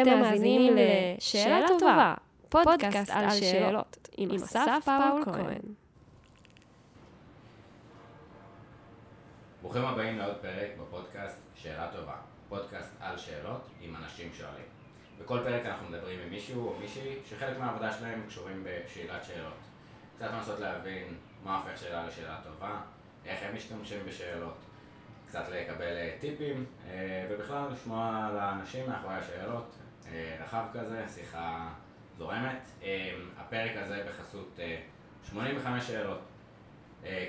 אתם מאזינים ל"שאלה טובה", פודקאסט על שאלות, עם אסף פאול כהן. ברוכים הבאים לעוד פרק בפודקאסט שאלה טובה, פודקאסט על שאלות עם אנשים שואלים. בכל פרק אנחנו מדברים עם מישהו או מישהי שחלק מהעבודה שלהם קשורים בשאלת שאלות. קצת לנסות להבין מה הופך שאלה לשאלה טובה, איך הם משתמשים בשאלות, קצת לקבל אה, טיפים, אה, ובכלל לשמוע על האנשים מאחורי השאלות, רחב כזה, שיחה זורמת. הפרק הזה בחסות 85 שאלות.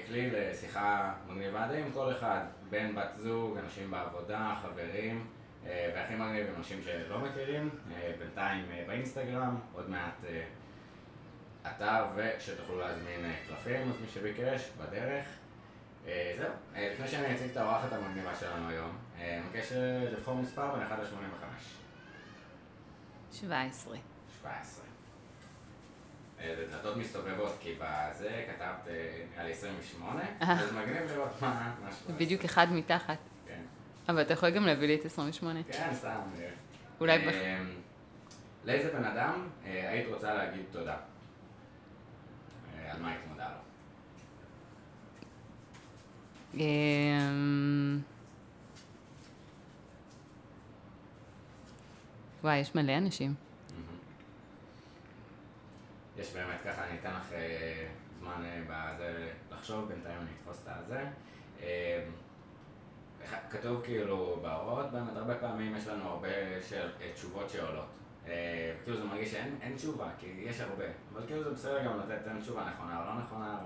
כלי לשיחה מגניבה די עם כל אחד, בן, בת זוג, אנשים בעבודה, חברים, והכי מגניב עם אנשים שלא מכירים, בינתיים באינסטגרם, עוד מעט אתר ושתוכלו להזמין קלפים, אז מי שביקש, בדרך. אה, זהו, אה, לפני שאני אציג את האורחת המגניבה שלנו היום, אה, אני מבקש לבחור מספר בין 1 ל-85. 17. 17. זה דלתות מסתובבות, כי בזה כתבת, נראה לי 28, אז מגניב לראות מה... זה בדיוק אחד מתחת. כן. אבל אתה יכול גם להביא לי את 28. כן, סתם. אולי... בח... לאיזה בן אדם היית רוצה להגיד תודה? על מה היית מודה לו? וואי, יש מלא אנשים. יש באמת ככה, אני אתן לך אה, זמן אה, בזה לחשוב, בינתיים אני אתפוס את הזה. אה, כתוב כאילו בהוראות, באמת הרבה פעמים יש לנו הרבה של, תשובות שעולות. כאילו זה מרגיש שאין תשובה, כי יש הרבה, אבל כאילו זה בסדר גם לתת תשובה נכונה או לא נכונה,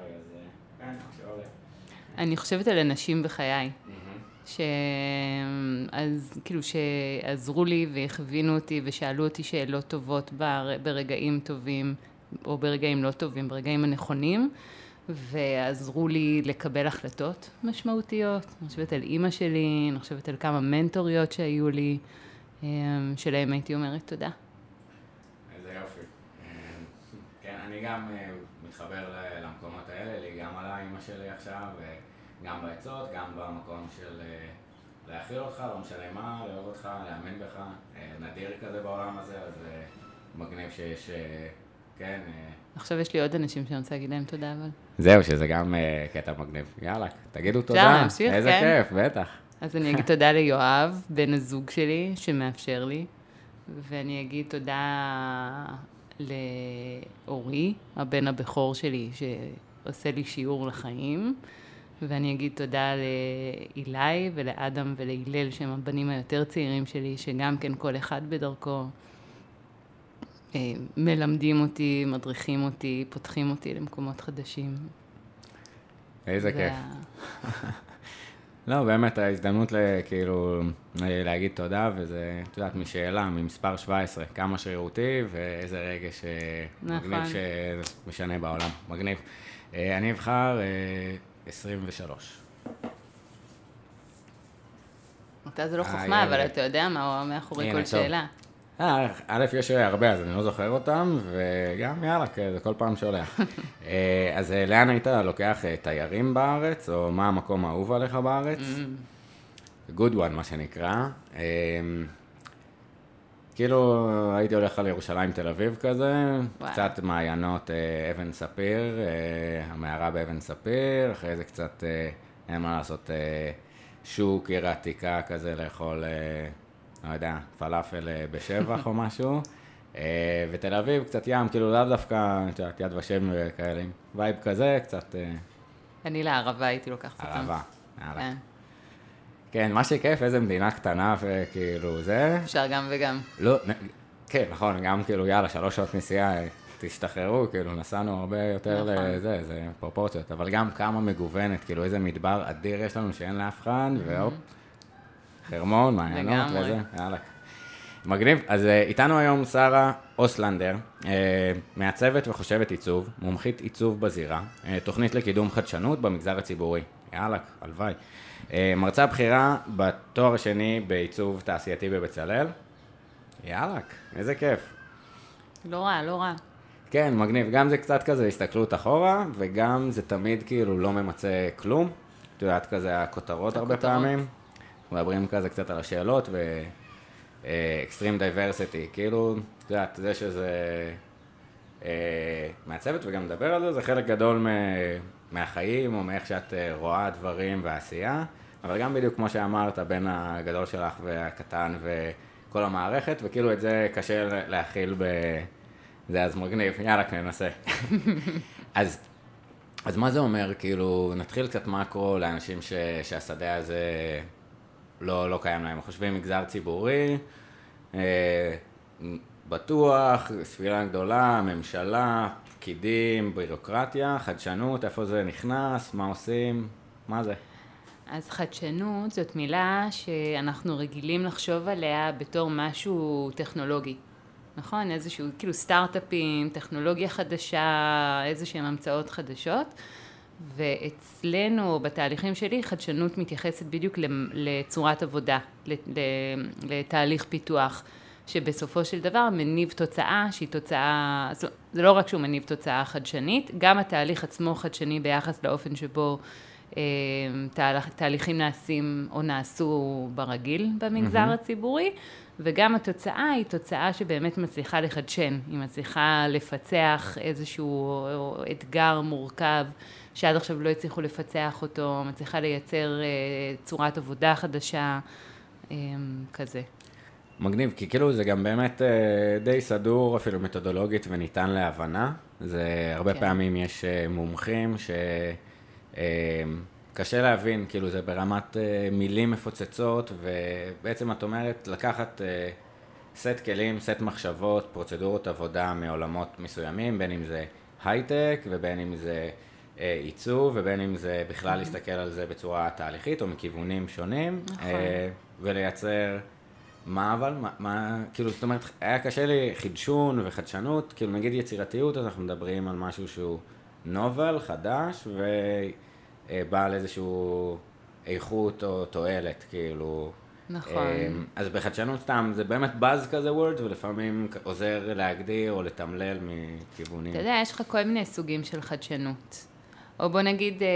כן, שעולה. אני חושבת על אנשים בחיי. ש... אז כאילו שעזרו לי והכווינו אותי ושאלו אותי שאלות טובות בר... ברגעים טובים או ברגעים לא טובים, ברגעים הנכונים ועזרו לי לקבל החלטות משמעותיות. אני חושבת על אימא שלי, אני חושבת על כמה מנטוריות שהיו לי, אמ, שלהם הייתי אומרת תודה. איזה יופי. אמ, כן, אני גם אה, מתחבר למקומות האלה, לי גם על האימא שלי עכשיו. גם בעצות, גם במקום של אה, להכיל אותך, לא משנה מה, לאהוב אותך, להאמין בך. אה, נדיר כזה בעולם הזה, אז אה, מגניב שיש, כן. עכשיו יש לי עוד אנשים שאני רוצה להגיד להם תודה, אבל... זהו, שזה גם קטע מגניב. יאללה, תגידו תודה. אפשר להמשיך, איזה כן. כיף, בטח. אז אני אגיד תודה ליואב, בן הזוג שלי, שמאפשר לי, ואני אגיד תודה לאורי, הבן הבכור שלי, שעושה לי שיעור לחיים. ואני אגיד תודה לאילי ולאדם ולהילל, שהם הבנים היותר צעירים שלי, שגם כן כל אחד בדרכו אה, מלמדים אותי, מדריכים אותי, פותחים אותי למקומות חדשים. איזה כיף. לא, באמת, ההזדמנות כאילו להגיד תודה, וזה, את יודעת, משאלה, ממספר 17, כמה שרירותי ואיזה רגש נכון. מגניב שמשנה בעולם. מגניב. אה, אני אבחר 23. אתה זה לא חוכמה, אבל אתה יודע מה מאחורי כל שאלה. אה, א', יש הרבה, אז אני לא זוכר אותם, וגם יאללה, זה כל פעם שולח. אה, אז אה, לאן היית לוקח תיירים בארץ, או מה המקום האהוב עליך בארץ? Mm. good one, מה שנקרא. כאילו הייתי הולך על ירושלים תל אביב כזה, וואי. קצת מעיינות אה, אבן ספיר, אה, המערה באבן ספיר, אחרי זה קצת, אה, אין מה לעשות, שוק, עיר העתיקה כזה, לאכול, לא יודע, פלאפל בשבח או משהו. ותל אביב, קצת ים, כאילו לאו דווקא, את יודעת, יד ושם וכאלה, וייב כזה, קצת... אני לערבה הייתי לוקחת אותם. ערבה, יאללה. כן. מה שכיף, איזה מדינה קטנה וכאילו זה. אפשר גם וגם. לא, כן, נכון, גם כאילו, יאללה, שלוש שעות נסיעה, תשתחררו, כאילו, נסענו הרבה יותר נכון. לזה, זה פרופורציות, אבל גם כמה מגוונת, כאילו, איזה מדבר אדיר יש לנו שאין לאף אחד, והופ, חרמון, מעיינות וזה, יאללה. מגניב. אז אה, איתנו היום שרה אוסלנדר, אה, מעצבת וחושבת עיצוב, מומחית עיצוב בזירה, אה, תוכנית לקידום חדשנות במגזר הציבורי. יאללה, הלוואי. אה, מרצה בכירה בתואר השני בעיצוב תעשייתי בבצלאל. יאללה, איזה כיף. לא רע, לא רע. כן, מגניב. גם זה קצת כזה הסתכלות אחורה, וגם זה תמיד כאילו לא ממצה כלום. את יודעת, כזה הכותרות הרבה פעמים. מדברים כזה קצת על השאלות, ו... extreme diversity, כאילו, את יודעת, זה שזה אה, מהצוות וגם לדבר על זה, זה חלק גדול מ, מהחיים או מאיך שאת אה, רואה דברים ועשייה, אבל גם בדיוק כמו שאמרת, בין הגדול שלך והקטן וכל המערכת, וכאילו את זה קשה להכיל ב... זה אז מגניב, יאללה, ננסה. אז, אז מה זה אומר, כאילו, נתחיל קצת מקרו לאנשים ש, שהשדה הזה לא, לא קיים להם. חושבים מגזר ציבורי, אה, בטוח, ספירה גדולה, ממשלה, פקידים, בירוקרטיה, חדשנות, איפה זה נכנס, מה עושים, מה זה? אז חדשנות זאת מילה שאנחנו רגילים לחשוב עליה בתור משהו טכנולוגי. נכון? איזשהו, כאילו סטארט-אפים, טכנולוגיה חדשה, איזה שהן המצאות חדשות. ואצלנו, בתהליכים שלי, חדשנות מתייחסת בדיוק לצורת עבודה, לתהליך פיתוח. שבסופו של דבר מניב תוצאה שהיא תוצאה, זה לא רק שהוא מניב תוצאה חדשנית, גם התהליך עצמו חדשני ביחס לאופן שבו אה, תהליך, תהליכים נעשים או נעשו ברגיל במגזר mm-hmm. הציבורי, וגם התוצאה היא תוצאה שבאמת מצליחה לחדשן, היא מצליחה לפצח איזשהו אתגר מורכב שעד עכשיו לא הצליחו לפצח אותו, מצליחה לייצר אה, צורת עבודה חדשה, אה, כזה. מגניב, כי כאילו זה גם באמת אה, די סדור, אפילו מתודולוגית וניתן להבנה. זה הרבה כן. פעמים יש אה, מומחים שקשה אה, להבין, כאילו זה ברמת מילים מפוצצות, ובעצם את אומרת לקחת סט כלים, סט מחשבות, פרוצדורות עבודה מעולמות מסוימים, בין אם זה הייטק ובין אם זה עיצוב ובין אם זה בכלל להסתכל על זה בצורה תהליכית או מכיוונים שונים, נכון. ולייצר... מה אבל? מה, מה, כאילו, זאת אומרת, היה קשה לי חידשון וחדשנות, כאילו נגיד יצירתיות, אז אנחנו מדברים על משהו שהוא נובל, חדש, ובעל איזשהו איכות או תועלת, כאילו. נכון. אמ, אז בחדשנות סתם, זה באמת באז כזה וורד, ולפעמים עוזר להגדיר או לתמלל מכיוונים. אתה יודע, יש לך כל מיני סוגים של חדשנות. או בוא נגיד, אה,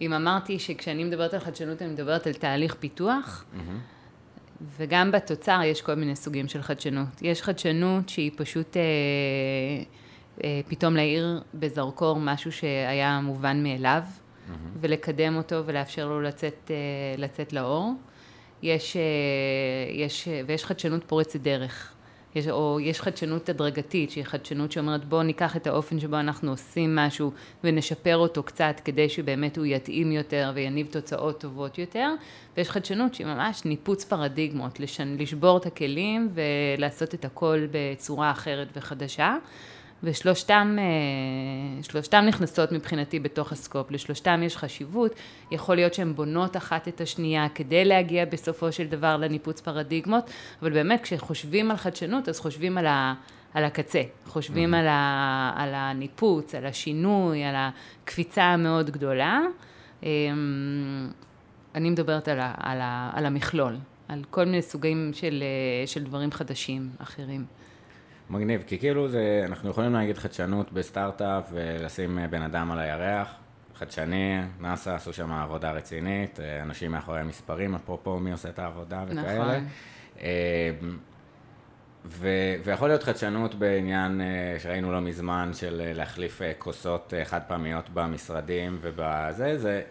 אם אמרתי שכשאני מדברת על חדשנות, אני מדברת על תהליך פיתוח, mm-hmm. וגם בתוצר יש כל מיני סוגים של חדשנות. יש חדשנות שהיא פשוט אה, אה, פתאום להאיר בזרקור משהו שהיה מובן מאליו, mm-hmm. ולקדם אותו ולאפשר לו לצאת, אה, לצאת לאור. יש, אה, יש, ויש חדשנות פורצת דרך. יש, או יש חדשנות הדרגתית, שהיא חדשנות שאומרת בואו ניקח את האופן שבו אנחנו עושים משהו ונשפר אותו קצת כדי שבאמת הוא יתאים יותר ויניב תוצאות טובות יותר, ויש חדשנות שהיא ממש ניפוץ פרדיגמות, לשבור את הכלים ולעשות את הכל בצורה אחרת וחדשה. ושלושתם אה, שלושתם נכנסות מבחינתי בתוך הסקופ, לשלושתם יש חשיבות, יכול להיות שהן בונות אחת את השנייה כדי להגיע בסופו של דבר לניפוץ פרדיגמות, אבל באמת כשחושבים על חדשנות אז חושבים על, ה, על הקצה, חושבים mm-hmm. על, ה, על הניפוץ, על השינוי, על הקפיצה המאוד גדולה. אמ, אני מדברת על, ה, על, ה, על המכלול, על כל מיני סוגים של, אה, של דברים חדשים אחרים. מגניב, כי כאילו זה, אנחנו יכולים להגיד חדשנות בסטארט-אפ ולשים בן אדם על הירח, חדשני, נאס"א עשו שם עבודה רצינית, אנשים מאחורי המספרים, אפרופו מי עושה את העבודה וכאלה. נכון. אה, ו- ויכול להיות חדשנות בעניין אה, שראינו לא מזמן של אה, להחליף כוסות חד פעמיות במשרדים ובזה, זה,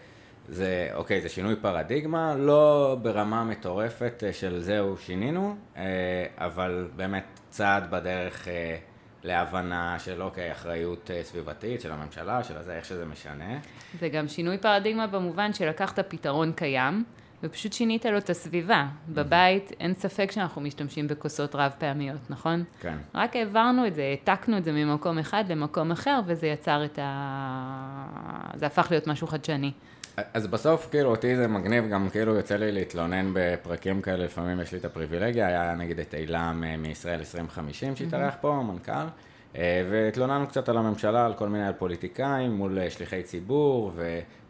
זה, אוקיי, זה שינוי פרדיגמה, לא ברמה מטורפת של זהו, שינינו, אבל באמת צעד בדרך אה, להבנה של אוקיי, אחריות אה, סביבתית של הממשלה, של הזה, איך שזה משנה. זה גם שינוי פרדיגמה במובן שלקחת פתרון קיים, ופשוט שינית לו את הסביבה. בבית אין ספק שאנחנו משתמשים בכוסות רב פעמיות, נכון? כן. רק העברנו את זה, העתקנו את זה ממקום אחד למקום אחר, וזה יצר את ה... זה הפך להיות משהו חדשני. אז בסוף, כאילו, אותי זה מגניב, גם כאילו יוצא לי להתלונן בפרקים כאלה, לפעמים יש לי את הפריבילגיה, היה נגיד את אילם מישראל 2050 שהתארח פה, המנכ"ל, אה, והתלוננו קצת על הממשלה, על כל מיני פוליטיקאים מול אה, שליחי ציבור,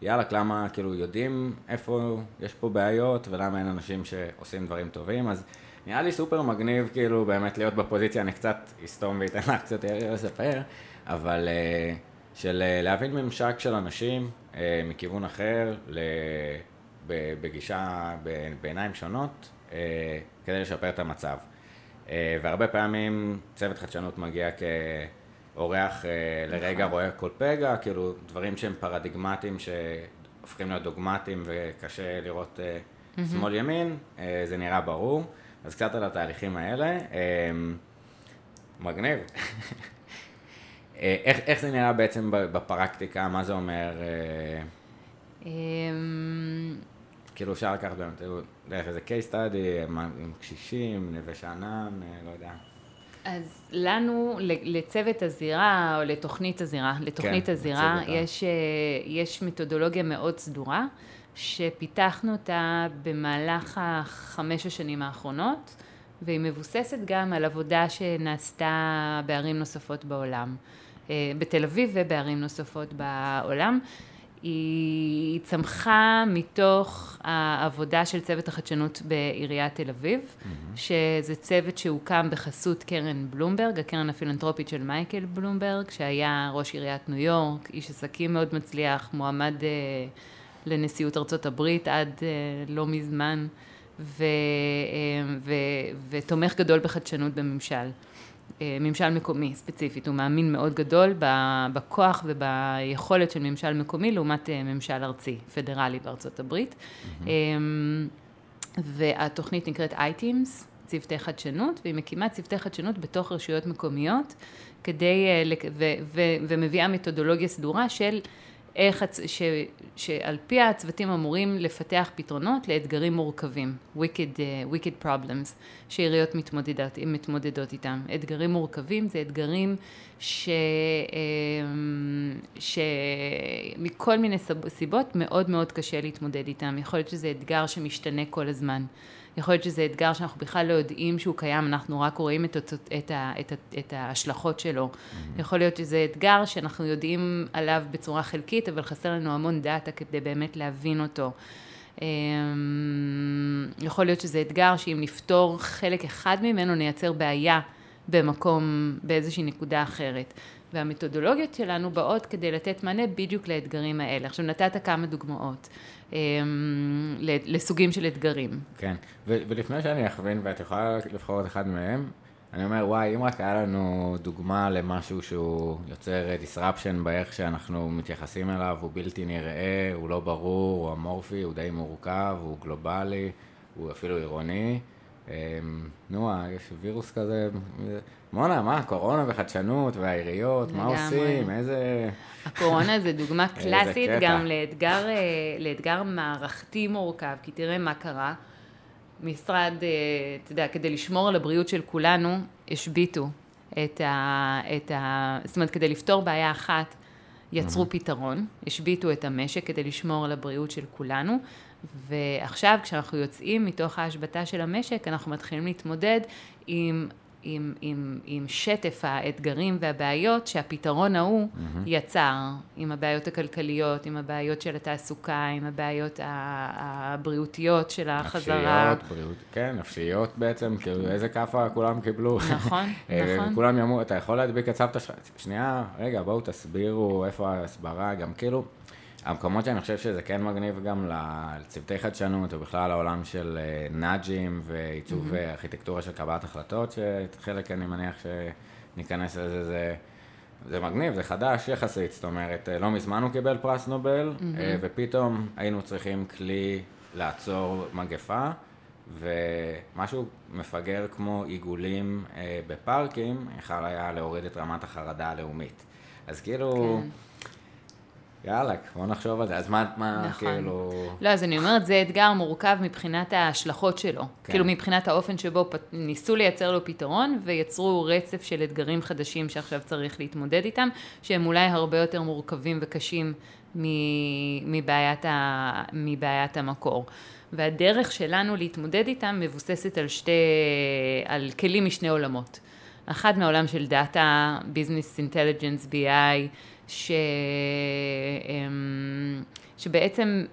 ויאללה, למה, כאילו, יודעים איפה יש פה בעיות, ולמה אין אנשים שעושים דברים טובים, אז נראה לי סופר מגניב, כאילו, באמת להיות בפוזיציה, אני קצת אסתום ואתן לך קצת לספר, אבל אה, של להבין ממשק של אנשים, אה, מכיוון אחר, בגישה, בעיניים שונות, כדי לשפר את המצב. והרבה פעמים צוות חדשנות מגיע כאורח לרגע, נכון. רואה כל פגע, כאילו דברים שהם פרדיגמטיים שהופכים להיות דוגמטיים וקשה לראות. שמאל ימין, זה נראה ברור. אז קצת על התהליכים האלה. מגניב. איך, איך זה נראה בעצם בפרקטיקה? מה זה אומר? אה, אמ, כאילו אפשר לקחת באמת דרך איזה case study עם קשישים, נווה שאנן, אה, לא יודע. אז לנו, לצוות הזירה, או לתוכנית הזירה, לתוכנית כן, הזירה, יש, אה, יש מתודולוגיה מאוד סדורה, שפיתחנו אותה במהלך החמש השנים האחרונות. והיא מבוססת גם על עבודה שנעשתה בערים נוספות בעולם, אה, בתל אביב ובערים נוספות בעולם. היא צמחה מתוך העבודה של צוות החדשנות בעיריית תל אביב, mm-hmm. שזה צוות שהוקם בחסות קרן בלומברג, הקרן הפילנטרופית של מייקל בלומברג, שהיה ראש עיריית ניו יורק, איש עסקים מאוד מצליח, מועמד אה, לנשיאות ארצות הברית עד אה, לא מזמן. ו, אה, ו, ותומך גדול בחדשנות בממשל. אה, ממשל מקומי ספציפית, הוא מאמין מאוד גדול בכוח וביכולת של ממשל מקומי לעומת אה, ממשל ארצי, פדרלי בארצות הברית. Mm-hmm. והתוכנית נקראת iTeams, צוותי חדשנות, והיא מקימה צוותי חדשנות בתוך רשויות מקומיות, כדי, ו, ו, ומביאה מתודולוגיה סדורה של איך, ש, שעל פי הצוותים אמורים לפתח פתרונות לאתגרים מורכבים, wicked, uh, wicked problems, שעיריות מתמודדות, מתמודדות איתם. אתגרים מורכבים זה אתגרים ש, אמ, שמכל מיני סיבות מאוד מאוד קשה להתמודד איתם. יכול להיות שזה אתגר שמשתנה כל הזמן. יכול להיות שזה אתגר שאנחנו בכלל לא יודעים שהוא קיים, אנחנו רק רואים את, את, את, את, את ההשלכות שלו. Mm-hmm. יכול להיות שזה אתגר שאנחנו יודעים עליו בצורה חלקית, אבל חסר לנו המון דאטה כדי באמת להבין אותו. אמ, יכול להיות שזה אתגר שאם נפתור חלק אחד ממנו, נייצר בעיה במקום, באיזושהי נקודה אחרת. והמתודולוגיות שלנו באות כדי לתת מענה בדיוק לאתגרים האלה. עכשיו נתת כמה דוגמאות. אמ, לסוגים של אתגרים. כן, ולפני שאני אכווין ואת יכולה לבחור את אחד מהם, אני אומר, וואי, אם רק היה לנו דוגמה למשהו שהוא יוצר disruption באיך שאנחנו מתייחסים אליו, הוא בלתי נראה, הוא לא ברור, הוא אמורפי, הוא די מורכב, הוא גלובלי, הוא אפילו עירוני. אמ, נו, יש וירוס כזה, מונה, מה, קורונה וחדשנות והעיריות, מה עושים, איזה... הקורונה זה דוגמה קלאסית גם לאתגר, אה, לאתגר מערכתי מורכב, כי תראה מה קרה. משרד, אה, אתה יודע, כדי לשמור על הבריאות של כולנו, השביתו את ה... את ה זאת אומרת, כדי לפתור בעיה אחת, יצרו mm-hmm. פתרון, השביתו את המשק כדי לשמור על הבריאות של כולנו, ועכשיו כשאנחנו יוצאים מתוך ההשבתה של המשק, אנחנו מתחילים להתמודד עם עם, עם, עם שטף האתגרים והבעיות שהפתרון ההוא mm-hmm. יצר, עם הבעיות הכלכליות, עם הבעיות של התעסוקה, עם הבעיות הבריאותיות של החזרה. נפשיות, בריאות, כן, נפשיות בעצם, כאילו איזה כאפה כולם קיבלו. נכון, אה, נכון. כולם יאמרו, אתה יכול להדביק את סבתא שלך, שנייה, רגע, בואו תסבירו איפה ההסברה, גם כאילו, המקומות שאני חושב שזה כן מגניב גם לצוותי חדשנות, ובכלל לעולם של אה, נאג'ים ועיצוב mm-hmm. ארכיטקטורה של קבלת החלטות, שחלק אני מניח שניכנס לזה, זה, זה מגניב, זה חדש יחסית, זאת אומרת, אה, לא מזמן הוא קיבל פרס נובל, mm-hmm. ופתאום היינו צריכים כלי לעצור מגפה. ומשהו מפגר כמו עיגולים אה, בפארקים, יכול היה להוריד את רמת החרדה הלאומית. אז כאילו, כן. יאללה, בוא נחשוב על זה. אז מה, מה נכון. כאילו... לא, אז אני אומרת, זה אתגר מורכב מבחינת ההשלכות שלו. כן. כאילו, מבחינת האופן שבו פ... ניסו לייצר לו פתרון, ויצרו רצף של אתגרים חדשים שעכשיו צריך להתמודד איתם, שהם אולי הרבה יותר מורכבים וקשים מבעיית, ה... מבעיית המקור. והדרך שלנו להתמודד איתם מבוססת על שתי... על כלים משני עולמות. אחד מהעולם של דאטה, business intelligence, BI, ש... אמ, שבעצם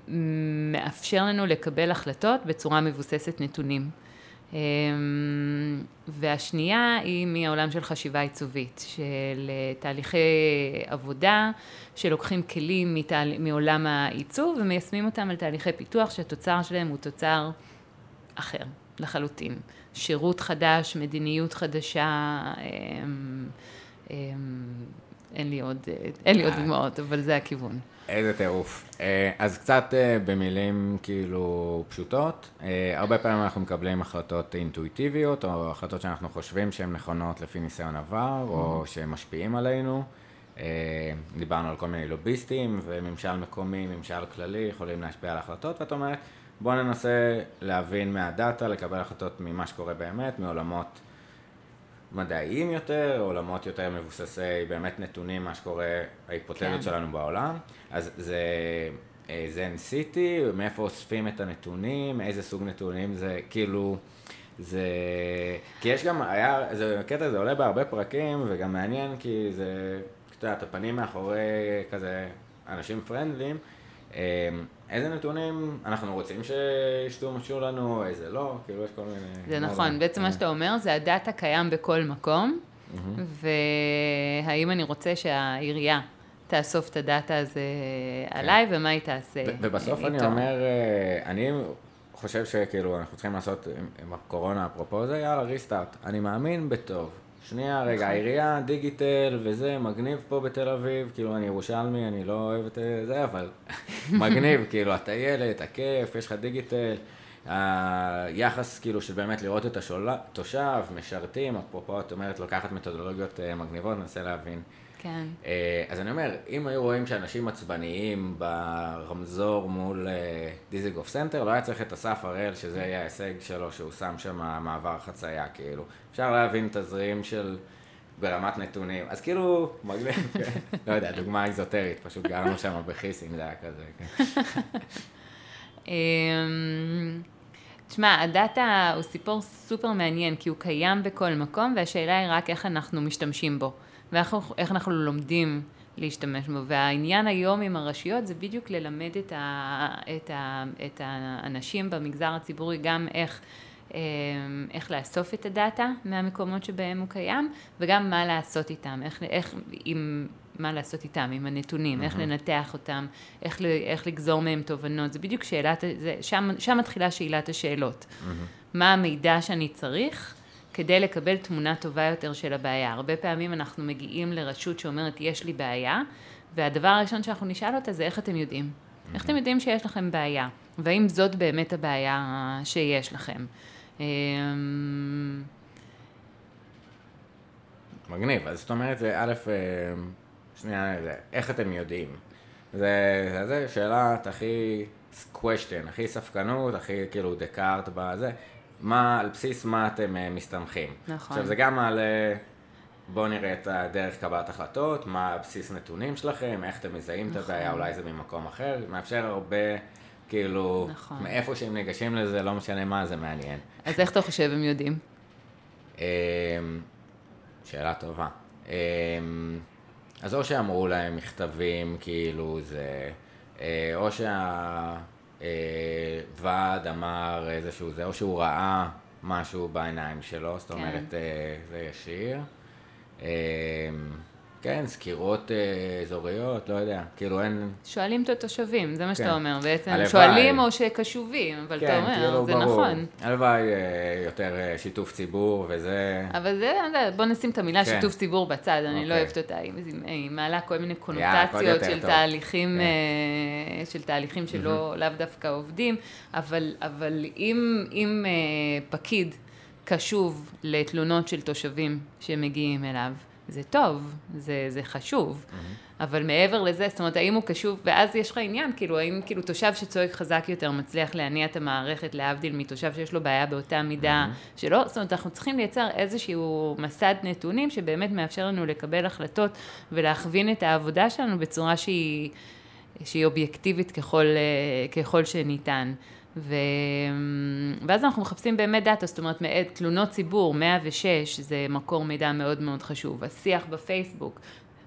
מאפשר לנו לקבל החלטות בצורה מבוססת נתונים. והשנייה היא מהעולם של חשיבה עיצובית, של תהליכי עבודה שלוקחים כלים מתהל... מעולם העיצוב ומיישמים אותם על תהליכי פיתוח שהתוצר שלהם הוא תוצר אחר לחלוטין. שירות חדש, מדיניות חדשה, אין לי עוד, אין לי עוד דוגמאות, אבל זה הכיוון. איזה טירוף. אה, אז קצת אה, במילים כאילו פשוטות, אה, הרבה פעמים אנחנו מקבלים החלטות אינטואיטיביות, או החלטות שאנחנו חושבים שהן נכונות לפי ניסיון עבר, או mm-hmm. שהן משפיעים עלינו. דיברנו על כל מיני לוביסטים, וממשל מקומי, ממשל כללי, יכולים להשפיע על החלטות, ואת אומרת, בואו ננסה להבין מהדאטה, לקבל החלטות ממה שקורה באמת, מעולמות מדעיים יותר, עולמות יותר מבוססי באמת נתונים, מה שקורה, ההיפותזות כן. שלנו בעולם. אז זה זן סיטי, מאיפה אוספים את הנתונים, איזה סוג נתונים זה, כאילו, זה... כי יש גם, היה, זה קטע, זה עולה בהרבה פרקים, וגם מעניין כי זה, את הפנים מאחורי כזה אנשים פרנדלים. אמ, איזה נתונים אנחנו רוצים שישתמשו לנו, איזה לא, כאילו יש כל מיני... זה נכון, בעצם מה שאתה אומר זה הדאטה קיים בכל מקום, והאם אני רוצה שהעירייה תאסוף את הדאטה הזה כן. עליי, ומה היא תעשה איתו. ובסוף אני אומר, אה, אני חושב שכאילו אנחנו צריכים לעשות עם הקורונה, אפרופו זה, יאללה, ריסטארט. אני מאמין בטוב. שנייה, רגע, נכון. העירייה, דיגיטל וזה, מגניב פה בתל אביב, כאילו אני ירושלמי, אני לא אוהב את זה, אבל מגניב, כאילו, הטיילת, הכיף, יש לך דיגיטל, היחס כאילו של באמת לראות את התושב, משרתים, אפרופו את אומרת, לוקחת מתודולוגיות אה, מגניבות, ננסה להבין. כן. אה, אז אני אומר, אם היו רואים שאנשים עצבניים ברמזור מול דיזיגוף סנטר, לא היה צריך את אסף הראל, שזה יהיה ההישג שלו, שהוא שם שם מעבר חצייה, כאילו. אפשר להבין תזרים של... ברמת נתונים, אז כאילו, מגניב, כן. לא יודע, דוגמה אקזוטרית, פשוט גרנו שם בכיסים, זה היה כזה, כן. אמ, תשמע, הדאטה הוא סיפור סופר מעניין, כי הוא קיים בכל מקום, והשאלה היא רק איך אנחנו משתמשים בו. ואיך אנחנו לומדים להשתמש בו. והעניין היום עם הרשויות זה בדיוק ללמד את, ה, את, ה, את האנשים במגזר הציבורי גם איך, אה, איך לאסוף את הדאטה מהמקומות שבהם הוא קיים, וגם מה לעשות איתם, איך, איך עם, מה לעשות איתם, עם הנתונים, mm-hmm. איך לנתח אותם, איך, איך לגזור מהם תובנות, זה בדיוק שאלת, זה, שם, שם מתחילה שאלת השאלות. Mm-hmm. מה המידע שאני צריך? כדי לקבל תמונה טובה יותר של הבעיה. הרבה פעמים אנחנו מגיעים לרשות שאומרת יש לי בעיה, והדבר הראשון שאנחנו נשאל אותה זה איך אתם יודעים. איך אתם יודעים שיש לכם בעיה? והאם זאת באמת הבעיה שיש לכם? אמ, מגניב, אז זאת אומרת, זה א', אה, שנייה, זה, איך אתם יודעים? זה, זה, זה שאלת הכי question, הכי ספקנות, הכי כאילו דקארט בזה, מה, על בסיס מה אתם uh, מסתמכים. נכון. עכשיו זה גם מעלה, בואו נראה את הדרך קבלת החלטות, מה הבסיס נתונים שלכם, איך אתם מזהים נכון. את הבעיה, אולי זה ממקום אחר, מאפשר הרבה, כאילו, נכון. מאיפה שהם ניגשים לזה, לא משנה מה, זה מעניין. אז איך אתה חושב הם יודעים? אמ, שאלה טובה. אמ, אז או שאמרו להם מכתבים, כאילו זה, אה, או שה... אה, ועד אמר איזשהו זה, או שהוא ראה משהו בעיניים שלו, זאת כן. אומרת, כן. זה ישיר. כן, סקירות אה, אזוריות, לא יודע, כאילו אין... שואלים את התושבים, זה מה כן. שאתה אומר בעצם. הלוואי. שואלים או שקשובים, אבל כן, אתה אומר, כאילו, זה ברור. נכון. הלוואי אה, יותר אה, שיתוף ציבור וזה... אבל זה, בוא נשים את המילה כן. שיתוף ציבור בצד, אני לא אוקיי. לא אוהבת אותה, היא, היא מעלה כל מיני קונוטציות של, תהליכים, כן. של תהליכים שלא, לאו דווקא עובדים, אבל, אבל אם, אם פקיד קשוב לתלונות של תושבים שמגיעים אליו, זה טוב, זה, זה חשוב, mm-hmm. אבל מעבר לזה, זאת אומרת, האם הוא קשוב, ואז יש לך עניין, כאילו, האם כאילו תושב שצועק חזק יותר מצליח להניע את המערכת, להבדיל מתושב שיש לו בעיה באותה מידה mm-hmm. שלא, זאת אומרת, אנחנו צריכים לייצר איזשהו מסד נתונים שבאמת מאפשר לנו לקבל החלטות ולהכווין את העבודה שלנו בצורה שהיא, שהיא אובייקטיבית ככל, ככל שניתן. ו... ואז אנחנו מחפשים באמת דאטה, זאת אומרת, תלונות ציבור, 106 זה מקור מידע מאוד מאוד חשוב, השיח בפייסבוק,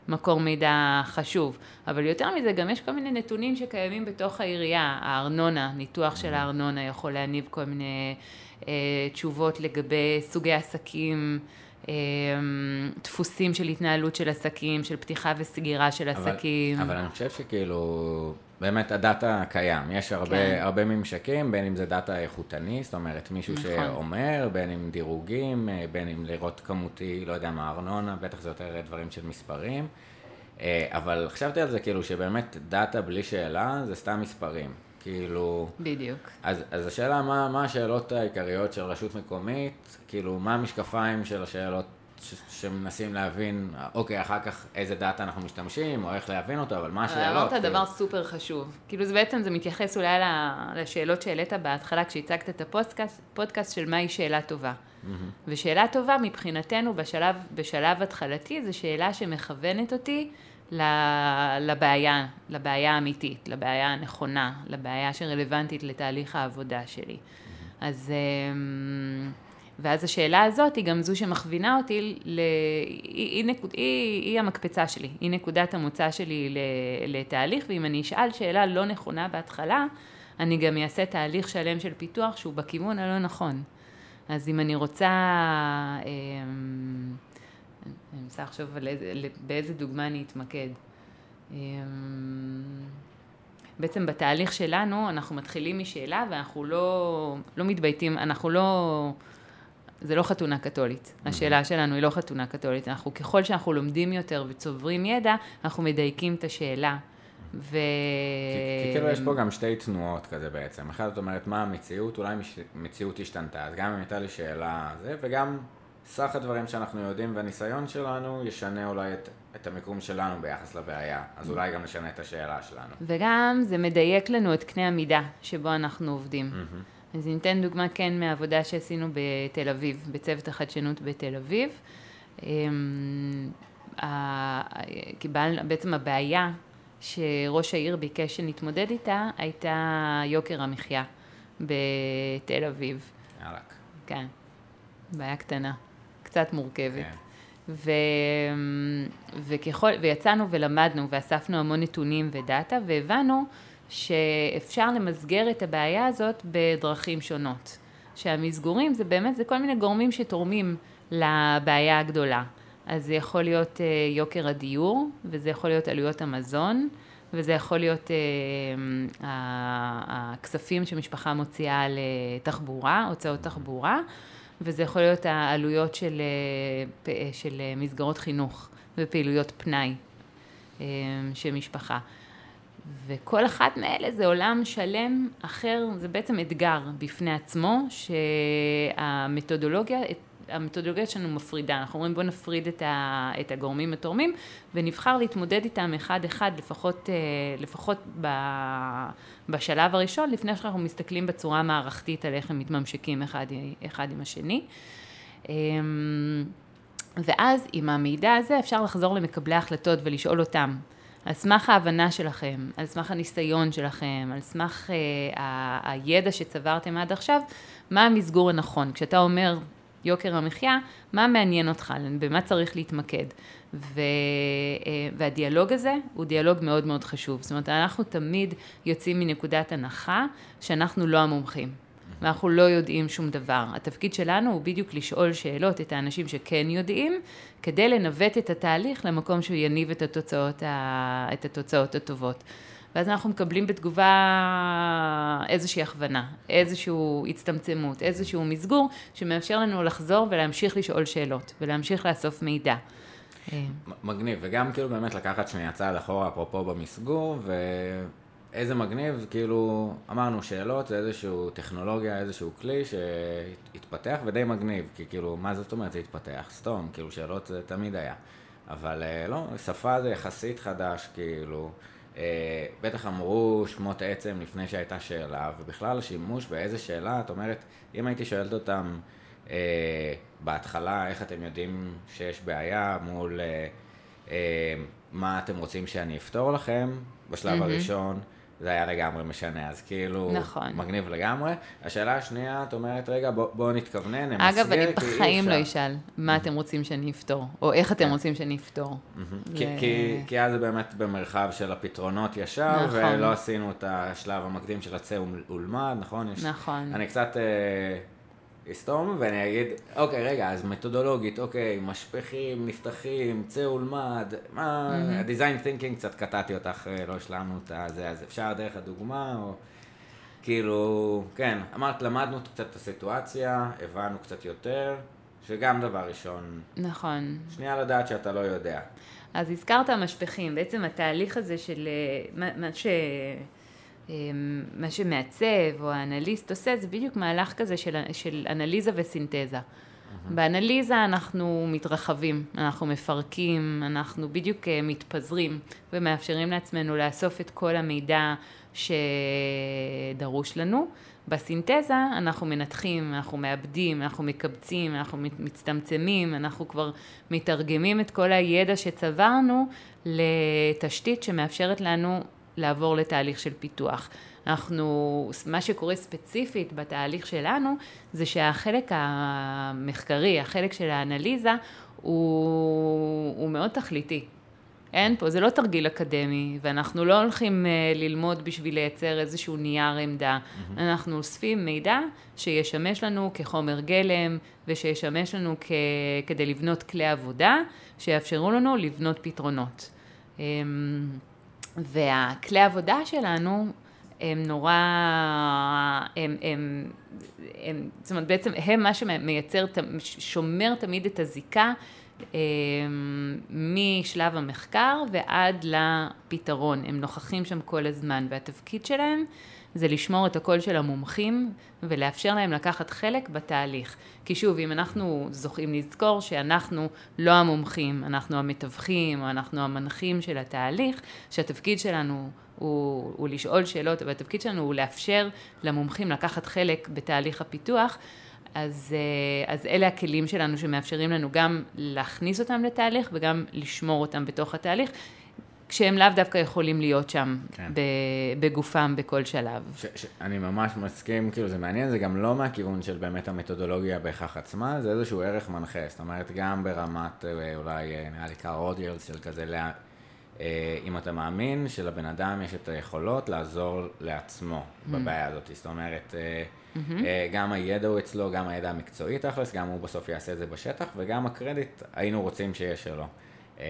מקור מידע חשוב. אבל יותר מזה, גם יש כל מיני נתונים שקיימים בתוך העירייה. הארנונה, ניתוח של הארנונה יכול להניב כל מיני אה, תשובות לגבי סוגי עסקים. אה, דפוסים של התנהלות של עסקים, של פתיחה וסגירה של אבל, עסקים. אבל אני חושב שכאילו, באמת הדאטה קיים. יש הרבה, כן. הרבה ממשקים, בין אם זה דאטה איכותני, זאת אומרת מישהו נכון. שאומר, בין אם דירוגים, אה, בין אם לראות כמותי, לא יודע מה, ארנונה, בטח זה יותר דברים של מספרים. אה, אבל חשבתי על זה כאילו שבאמת דאטה בלי שאלה זה סתם מספרים. כאילו, בדיוק. אז, אז השאלה מה, מה השאלות העיקריות של רשות מקומית, כאילו מה המשקפיים של השאלות ש, שמנסים להבין, אוקיי, אחר כך איזה דאטה אנחנו משתמשים, או איך להבין אותו, אבל מה השאלות? אמרת כאילו? דבר סופר חשוב. כאילו זה בעצם, זה מתייחס אולי לשאלות שהעלית בהתחלה כשהצגת את הפודקאסט, פודקאסט של מהי שאלה טובה. ושאלה טובה מבחינתנו בשלב, בשלב התחלתי, זו שאלה שמכוונת אותי לבעיה, לבעיה האמיתית, לבעיה הנכונה, לבעיה שרלוונטית לתהליך העבודה שלי. אז... ואז השאלה הזאת היא גם זו שמכווינה אותי, ל... היא, היא, נקוד... היא, היא המקפצה שלי, היא נקודת המוצא שלי. לתהליך, ואם אני אשאל שאלה לא נכונה בהתחלה, אני גם אעשה תהליך שלם של פיתוח שהוא בכיוון הלא נכון. אז אם אני רוצה, אמ, אני מנסה לחשוב באיזה דוגמה אני אתמקד. אמ, בעצם בתהליך שלנו אנחנו מתחילים משאלה ואנחנו לא, לא מתבייתים, אנחנו לא, זה לא חתונה קתולית. השאלה שלנו היא לא חתונה קתולית. אנחנו, ככל שאנחנו לומדים יותר וצוברים ידע, אנחנו מדייקים את השאלה. ו... כי, כי כאילו יש פה גם שתי תנועות כזה בעצם. אחת את אומרת מה המציאות, אולי המציאות השתנתה. אז גם אם הייתה לי שאלה זה, וגם סך הדברים שאנחנו יודעים והניסיון שלנו ישנה אולי את, את המיקום שלנו ביחס לבעיה. אז אולי גם נשנה את השאלה שלנו. וגם זה מדייק לנו את קנה המידה שבו אנחנו עובדים. מהמם. אז אני אתן דוגמה כן מהעבודה שעשינו בתל אביב, בצוות החדשנות בתל אביב. אמ, קיבל, בעצם הבעיה שראש העיר ביקש שנתמודד איתה, הייתה יוקר המחיה בתל אביב. יאללה. כן, בעיה קטנה, קצת מורכבת. כן. ו... וככל... ויצאנו ולמדנו ואספנו המון נתונים ודאטה והבנו שאפשר למסגר את הבעיה הזאת בדרכים שונות. שהמסגורים זה באמת, זה כל מיני גורמים שתורמים לבעיה הגדולה. אז זה יכול להיות אה, יוקר הדיור, וזה יכול להיות עלויות המזון, וזה יכול להיות אה, הכספים שמשפחה מוציאה לתחבורה, הוצאות תחבורה, וזה יכול להיות העלויות של, אה, של מסגרות חינוך ופעילויות פנאי של משפחה. וכל אחת מאלה זה עולם שלם אחר, זה בעצם אתגר בפני עצמו, שהמתודולוגיה, המתודולוגיה שלנו מפרידה, אנחנו אומרים בואו נפריד את, ה, את הגורמים התורמים ונבחר להתמודד איתם אחד-אחד, לפחות, אה, לפחות ב, בשלב הראשון, לפני שאנחנו מסתכלים בצורה המערכתית על איך הם מתממשקים אחד, אחד עם השני. אמ, ואז עם המידע הזה אפשר לחזור למקבלי ההחלטות ולשאול אותם, על סמך ההבנה שלכם, על סמך הניסיון שלכם, על סמך אה, ה- הידע שצברתם עד עכשיו, מה המסגור הנכון. כשאתה אומר יוקר המחיה, מה מעניין אותך, במה צריך להתמקד. ו, אה, והדיאלוג הזה הוא דיאלוג מאוד מאוד חשוב. זאת אומרת, אנחנו תמיד יוצאים מנקודת הנחה שאנחנו לא המומחים. ואנחנו לא יודעים שום דבר. התפקיד שלנו הוא בדיוק לשאול שאלות את האנשים שכן יודעים, כדי לנווט את התהליך למקום שהוא יניב את התוצאות, ה... את התוצאות הטובות. ואז אנחנו מקבלים בתגובה איזושהי הכוונה, איזושהי הצטמצמות, איזשהו מסגור, שמאפשר לנו לחזור ולהמשיך לשאול שאלות, ולהמשיך לאסוף מידע. מגניב, וגם כאילו באמת לקחת שנייה צעד אחורה, אפרופו במסגור, ואיזה מגניב, כאילו, אמרנו שאלות זה איזשהו טכנולוגיה, איזשהו כלי שהתפתח ודי מגניב, כי כאילו, מה זאת אומרת זה התפתח? סתום, כאילו שאלות זה תמיד היה. אבל אה, לא, שפה זה יחסית חדש, כאילו, אה, בטח אמרו שמות עצם לפני שהייתה שאלה, ובכלל השימוש באיזה שאלה, את אומרת, אם הייתי שואלת אותם, אה, בהתחלה, איך אתם יודעים שיש בעיה מול אה, אה, מה אתם רוצים שאני אפתור לכם בשלב מהמם. הראשון, זה היה לגמרי משנה, אז כאילו, נכון. מגניב לגמרי. השאלה השנייה, את אומרת, רגע, בואו בוא נתכוונן, נמסגר, אגב, אני אי בחיים לא. אשאל מה אתם רוצים שאני אפתור, או איך אתם כן. רוצים שאני אפתור. מהמם. זה- כי, כי, כי אז זה באמת במרחב של הפתרונות ישר, נכון. ולא עשינו את השלב המקדים של הצא ול- ולמד, נכון? יש, נכון. אני קצת אסתום ואני אגיד, אוקיי, רגע, אז מתודולוגית, אוקיי, משפכים, נפתחים, צא ולמד, מה, ה-design thinking קצת קטעתי אותך, אה, לא השלמנו את הזה, אז אפשר דרך הדוגמה, או כאילו, כן, אמרת, למדנו קצת את הסיטואציה, הבנו קצת יותר, שגם דבר ראשון, נכון. שנייה לדעת שאתה לא יודע. אז הזכרת משפכים, בעצם התהליך הזה של אה, מה, מה, ש, מה שמעצב או האנליסט עושה, זה בדיוק מהלך כזה של, של אנליזה וסינתזה. באנליזה אנחנו מתרחבים, אנחנו מפרקים, אנחנו בדיוק אה, מתפזרים ומאפשרים לעצמנו לאסוף את כל המידע שדרוש לנו. בסינתזה אנחנו מנתחים, אנחנו מאבדים, אנחנו מקבצים, אנחנו מצטמצמים, אנחנו כבר מתרגמים את כל הידע שצברנו לתשתית שמאפשרת לנו לעבור לתהליך של פיתוח. אנחנו, מה שקורה ספציפית בתהליך שלנו, זה שהחלק המחקרי, החלק של האנליזה, הוא, הוא מאוד תכליתי. אין פה, זה לא תרגיל אקדמי, ואנחנו לא הולכים uh, ללמוד בשביל לייצר איזשהו נייר עמדה. Mm-hmm. אנחנו אוספים מידע שישמש לנו כחומר גלם, ושישמש לנו כ- כדי לבנות כלי עבודה, שיאפשרו לנו לבנות פתרונות. Um, והכלי עבודה שלנו הם נורא, הם, הם, הם, זאת אומרת בעצם הם מה שמייצר, שומר תמיד את הזיקה אה, משלב המחקר ועד לפתרון, הם נוכחים שם כל הזמן והתפקיד שלהם זה לשמור את הקול של המומחים ולאפשר להם לקחת חלק בתהליך. כי שוב, אם אנחנו זוכים לזכור שאנחנו לא המומחים, אנחנו המתווכים או אנחנו המנחים של התהליך, שהתפקיד שלנו הוא, הוא לשאול שאלות, והתפקיד שלנו הוא לאפשר למומחים לקחת חלק בתהליך הפיתוח, אז, אה, אז אלה הכלים שלנו שמאפשרים לנו גם להכניס אותם לתהליך וגם לשמור אותם בתוך התהליך, כשהם לאו דווקא יכולים להיות שם כן. בגופם בכל שלב. ש, ש, אני ממש מסכים, כאילו זה מעניין, זה גם לא מהכיוון של באמת המתודולוגיה בהכרח עצמה, זה איזשהו ערך מנחה, זאת אומרת גם ברמת אה, אולי אה, נראה לי קאר אודיולס של כזה, לה, אה, אם אתה מאמין שלבן אדם יש את היכולות לעזור לעצמו Mm. בבעיה הזאת, זאת אומרת אה, Mm-hmm. אה, גם הידע הוא אצלו, גם הידע המקצועי תכלס, גם הוא בסוף יעשה את זה בשטח וגם הקרדיט היינו רוצים שיהיה שלו. אה,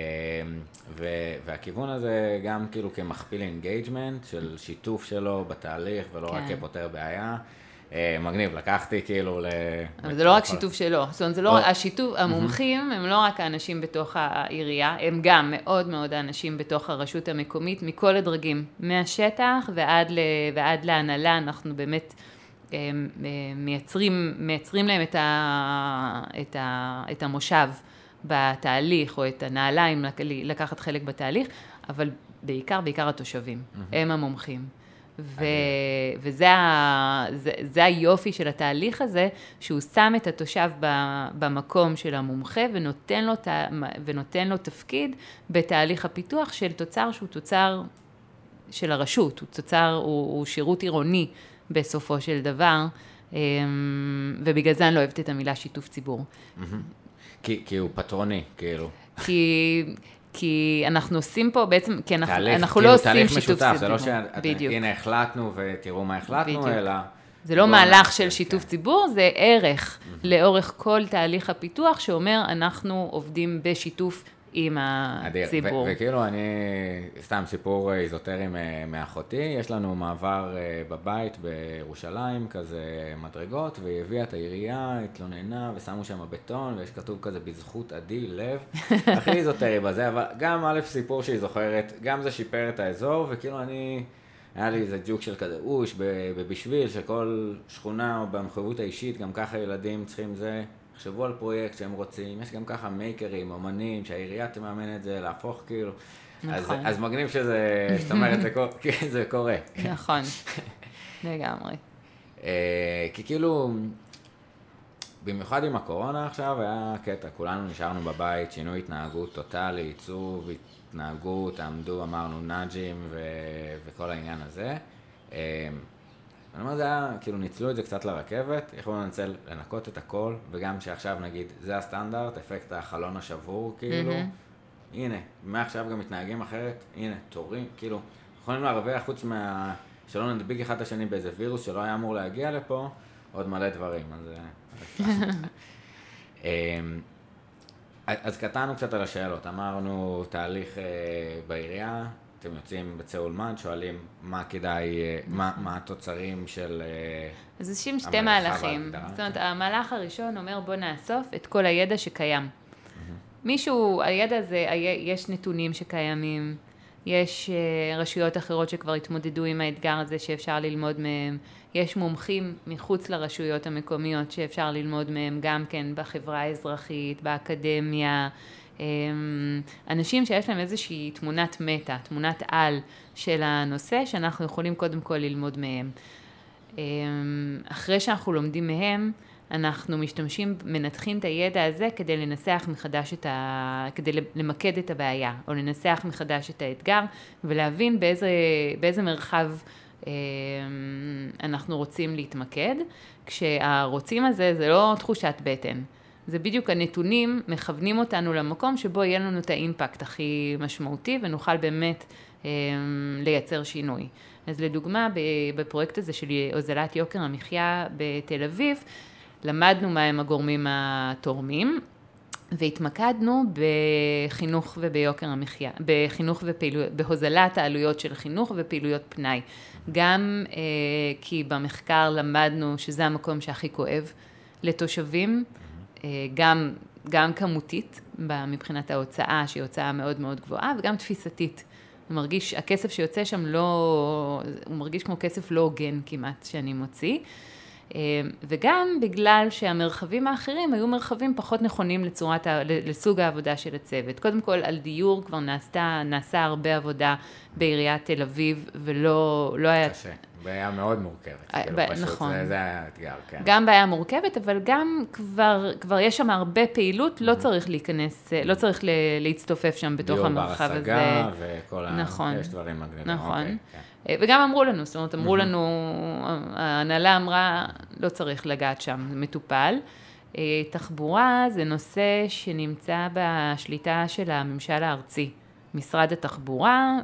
ו- והכיוון הזה גם כאילו כמכפיל engagement של שיתוף שלו בתהליך ולא רק כן. כפותר בעיה. אה, מגניב, לקחתי כאילו ל... אבל זה לא רק שיתוף שלו, זאת אומרת, זה לא. השיתוף, המומחים הם לא רק האנשים בתוך העירייה, הם גם מאוד מאוד האנשים בתוך הרשות המקומית, מכל הדרגים, מהשטח ועד, ל, ועד להנהלה, אנחנו באמת אה, אה, מייצרים, מייצרים להם את, ה, את, ה, את המושב בתהליך, או את הנעליים לק- לקחת חלק בתהליך, אבל בעיקר, בעיקר התושבים, הם המומחים. ו... וזה ה... זה, זה היופי של התהליך הזה, שהוא שם את התושב ב... במקום של המומחה ונותן לו, ת... ונותן לו תפקיד בתהליך הפיתוח של תוצר שהוא תוצר של הרשות, הוא תוצר, הוא, הוא שירות עירוני בסופו של דבר, אמ, ובגלל זה אני לא אוהבת את המילה שיתוף ציבור. כי, כי הוא פטרוני, כאילו. כי... כי אנחנו עושים פה בעצם, כי אנחנו, תהליך, אנחנו כאילו, לא עושים תהליך שיתוף משותף, ציבור. זה לא. שהנה החלטנו ותראו מה החלטנו, בדיוק. אלא... זה לא מהלך של שיתוף כן. ציבור, זה ערך לאורך כל תהליך הפיתוח, שאומר אנחנו עובדים בשיתוף עם אדיר. הציבור. ו- וכאילו אני, סתם סיפור אה, איזוטרי מאחותי, יש לנו מעבר אה, בבית בירושלים, כזה מדרגות, והיא הביאה את העירייה, התלוננה, ושמו שם בטון, ויש כתוב כזה בזכות עדי לב, הכי איזוטרי בזה, אבל גם א', סיפור שהיא זוכרת, גם זה שיפר את האזור, וכאילו אני, היה לי איזה ג'וק של כזה אוש ב- בבשביל, שכל שכונה או במחויבות האישית, גם ככה ילדים צריכים זה. תחשבו על פרויקט שהם רוצים, יש גם ככה מייקרים, אומנים, שהעירייה תממן את זה, להפוך כאילו. אז, נכון. אז מגניב שזה, זאת אומרת, זה, קור- כן, זה קורה. נכון, לגמרי. אה, כי כאילו, במיוחד עם הקורונה עכשיו, היה קטע, כולנו נשארנו בבית, שינוי התנהגות טוטאלי, עיצוב התנהגות, עמדו, אמרנו נאג'ים ו- וכל העניין הזה. אני אומר, זה היה, כאילו ניצלו את זה קצת לרכבת, יכולנו לנצל, לנקות את הכל, וגם שעכשיו נגיד, זה הסטנדרט, אפקט החלון השבור, כאילו, mm-hmm. הנה, מעכשיו גם מתנהגים אחרת, הנה, תורים, כאילו, יכולים להרוויח חוץ מה... שלא נדביק אחד את השני באיזה וירוס שלא היה אמור להגיע לפה, עוד מלא דברים, אז... אמ, אז קטענו קצת על השאלות, אמרנו תהליך אה, בעירייה, אתם יוצאים בצאולמן, שואלים מה כדאי, אה, מה, מה התוצרים של... אה, אז עושים שתי מהלכים. זאת אומרת, המהלך הראשון אומר בוא נאסוף את כל הידע שקיים. מישהו, הידע הזה, יש נתונים שקיימים, יש רשויות אחרות שכבר התמודדו עם האתגר הזה שאפשר ללמוד מהם, יש מומחים מחוץ לרשויות המקומיות שאפשר ללמוד מהם גם כן בחברה האזרחית, באקדמיה, אנשים שיש להם איזושהי תמונת מטה, תמונת על של הנושא, שאנחנו יכולים קודם כל ללמוד מהם. אמ, אחרי שאנחנו לומדים מהם, אנחנו משתמשים, מנתחים את הידע הזה כדי לנסח מחדש את ה... כדי למקד את הבעיה, או לנסח מחדש את האתגר, ולהבין באיזה, באיזה מרחב אמ, אנחנו רוצים להתמקד, כשהרוצים הזה זה לא תחושת בטן. זה בדיוק הנתונים מכוונים אותנו למקום שבו יהיה לנו את האימפקט הכי משמעותי ונוכל באמת אה, לייצר שינוי. אז לדוגמה, בפרויקט הזה של הוזלת יוקר המחיה בתל אביב, למדנו מהם הגורמים התורמים, והתמקדנו בחינוך וביוקר המחיה, בחינוך ופעילויות, בהוזלת העלויות של חינוך ופעילויות פנאי. גם אה, כי במחקר למדנו שזה המקום שהכי כואב לתושבים, גם, גם כמותית, מבחינת ההוצאה, שהיא הוצאה מאוד מאוד גבוהה, וגם תפיסתית. הוא מרגיש, הכסף שיוצא שם לא, הוא מרגיש כמו כסף לא הוגן כמעט שאני מוציא. אה, וגם בגלל שהמרחבים האחרים היו מרחבים פחות נכונים לצורת, לסוג העבודה של הצוות. קודם כל, על דיור כבר נעשתה, נעשה הרבה עבודה בעיריית תל אביב, ולא לא היה... קשה. בעיה מאוד מורכבת, אה, כאילו פשוט, נכון. זה, זה היה האתגר, כן. גם בעיה מורכבת, אבל גם כבר, כבר יש שם הרבה פעילות, לא mm-hmm. צריך להיכנס, לא צריך להצטופף שם בתוך המרחב הזה. דיור בר השגה וכל נכון, ה... יש דברים מגניבים. נכון. אוקיי, כן. אה, וגם אמרו לנו, זאת אומרת, אמרו. לנו, ההנהלה אמרה, לא צריך לגעת שם, זה מטופל. אה, תחבורה זה נושא שנמצא בשליטה של הממשל הארצי. משרד התחבורה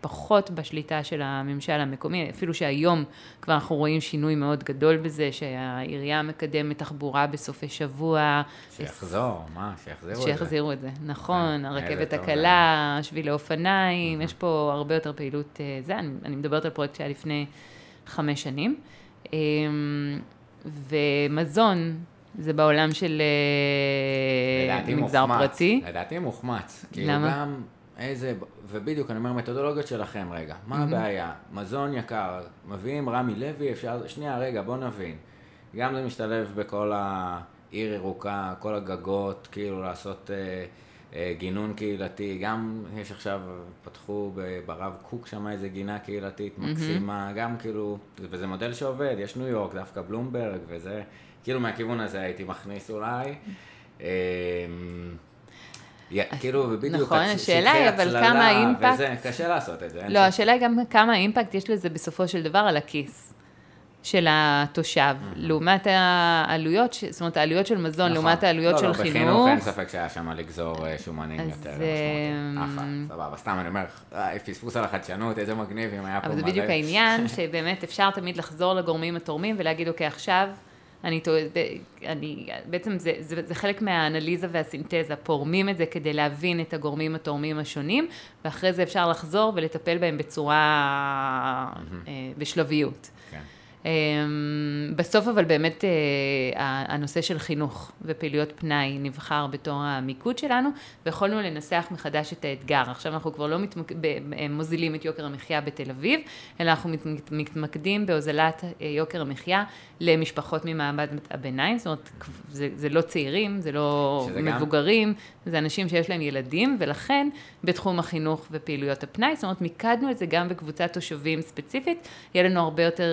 ופחות בשליטה של הממשל המקומי, אפילו שהיום כבר אנחנו רואים שינוי מאוד גדול בזה, שהעירייה מקדמת תחבורה בסופי שבוע. שיחזור, מה? שיחזירו את זה. שיחזירו את זה, נכון, כן, הרכבת הקלה, שבילי אופניים, יש פה הרבה יותר פעילות, אה, זה, אני, אני מדברת על פרויקט שהיה לפני חמש שנים. אמ, ומזון, זה בעולם של אה, מגזר. פרטי. לדעתי מוחמץ. כאילו למה? גם איזה, ובדיוק, אני אומר, מתודולוגיות שלכם רגע. מה הבעיה? מזון יקר, מביאים רמי לוי, אפשר, שנייה, רגע, בוא נבין. גם זה משתלב בכל העיר ירוקה, כל הגגות, כאילו לעשות אה, אה, גינון קהילתי. גם יש עכשיו, פתחו ברב קוק שם איזה גינה קהילתית מקסימה, גם כאילו, וזה מודל שעובד, יש ניו יורק, דווקא בלומברג וזה. כאילו מהכיוון הזה הייתי מכניס אולי. אמ, כאילו, ובדיוק, נכון, השאלה היא, אבל כמה האימפקט... וזה, קשה לעשות את זה. לא, השאלה היא גם כמה האימפקט יש לזה בסופו של דבר על הכיס של התושב, לעומת העלויות, זאת אומרת, העלויות של מזון, נכון. לעומת העלויות לא, של לא, חינוך. לא, בחינוך אין ספק שהיה שם לגזור אה, שומנים יותר משמעותיים. אחלה, סבבה, סתם אני אומר, פספוס על החדשנות, איזה מגניב אם היה פה מלא. אבל זה בדיוק העניין, שבאמת אפשר תמיד לחזור לגורמים התורמים ולהגיד, אוקיי, עכשיו... אני, אני, בעצם זה, זה, זה חלק מהאנליזה והסינתזה, פורמים את זה כדי להבין את הגורמים התורמים השונים, ואחרי זה אפשר לחזור ולטפל בהם בצורה, mm-hmm. בשלביות. אמ, בסוף אבל באמת אה, הנושא של חינוך ופעילויות פנאי נבחר בתור המיקוד שלנו, ויכולנו לנסח מחדש את האתגר. עכשיו אנחנו כבר לא מתמק... אה, מוזילים את יוקר המחיה בתל אביב, אלא אנחנו מתמקדים בהוזלת אה, יוקר המחיה למשפחות ממעמד הביניים, זאת אומרת, זה, זה לא צעירים, זה לא מבוגרים, גם... זה אנשים שיש להם ילדים, ולכן בתחום החינוך ופעילויות הפנאי, זאת אומרת, מיקדנו את זה גם בקבוצת תושבים ספציפית, יהיה לנו הרבה יותר...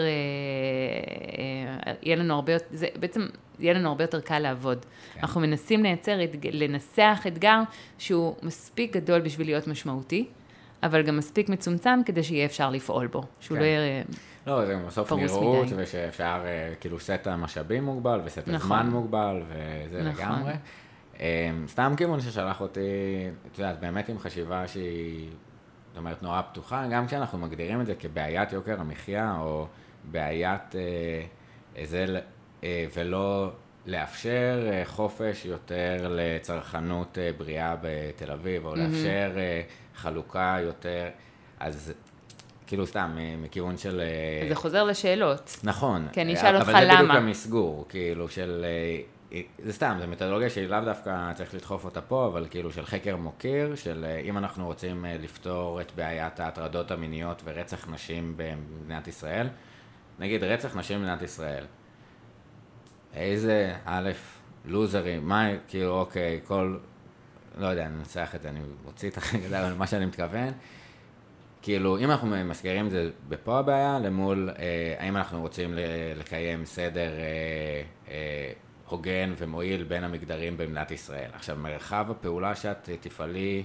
אה, יהיה לנו הרבה, יותר- זה בעצם יהיה לנו הרבה יותר קל לעבוד. כן. אנחנו מנסים לייצר, לנסח אתגר שהוא מספיק גדול בשביל להיות משמעותי, אבל גם מספיק מצומצם כדי שיהיה אפשר לפעול בו. שהוא כן. לא יהיה... לא, זה בסוף נראות, מדי. ושאפשר, אה, כאילו, סט המשאבים מוגבל, וסט נכון. הזמן מוגבל, וזה נכון. לגמרי. אה, סתם כיוון ששלח אותי, את יודעת, באמת עם חשיבה שהיא, זאת אומרת, נורא פתוחה, גם כשאנחנו מגדירים את זה כבעיית יוקר המחיה, או בעיית אה, זה, אה, ולא לאפשר אה, חופש יותר לצרכנות אה, בריאה בתל אביב, או לאפשר אה, חלוקה יותר, אז כאילו סתם, אה, מכיוון של... אה, זה חוזר לשאלות. נכון. כי אני אשאל אותך אבל זה בדיוק למה. המסגור, כאילו של... אה, זה סתם, זו מתודולוגיה שהיא לאו דווקא צריך לדחוף אותה פה, אבל כאילו של חקר מוקיר, של אה, אם אנחנו רוצים אה, לפתור את בעיית ההטרדות המיניות ורצח נשים במדינת ישראל, נגיד רצח נשים במדינת ישראל, איזה, א', לוזרים, מה, כאילו, אוקיי, כל, לא יודע, אני מנסח את זה, אני מוציא את החגדה, אבל מה שאני מתכוון, כאילו, אם אנחנו מסגרים את זה בפה הבעיה, למול אה, האם אנחנו רוצים לקיים סדר אה, אה, הוגן ומועיל בין המגדרים במדינת ישראל. עכשיו, מרחב הפעולה שאת אה, תפעלי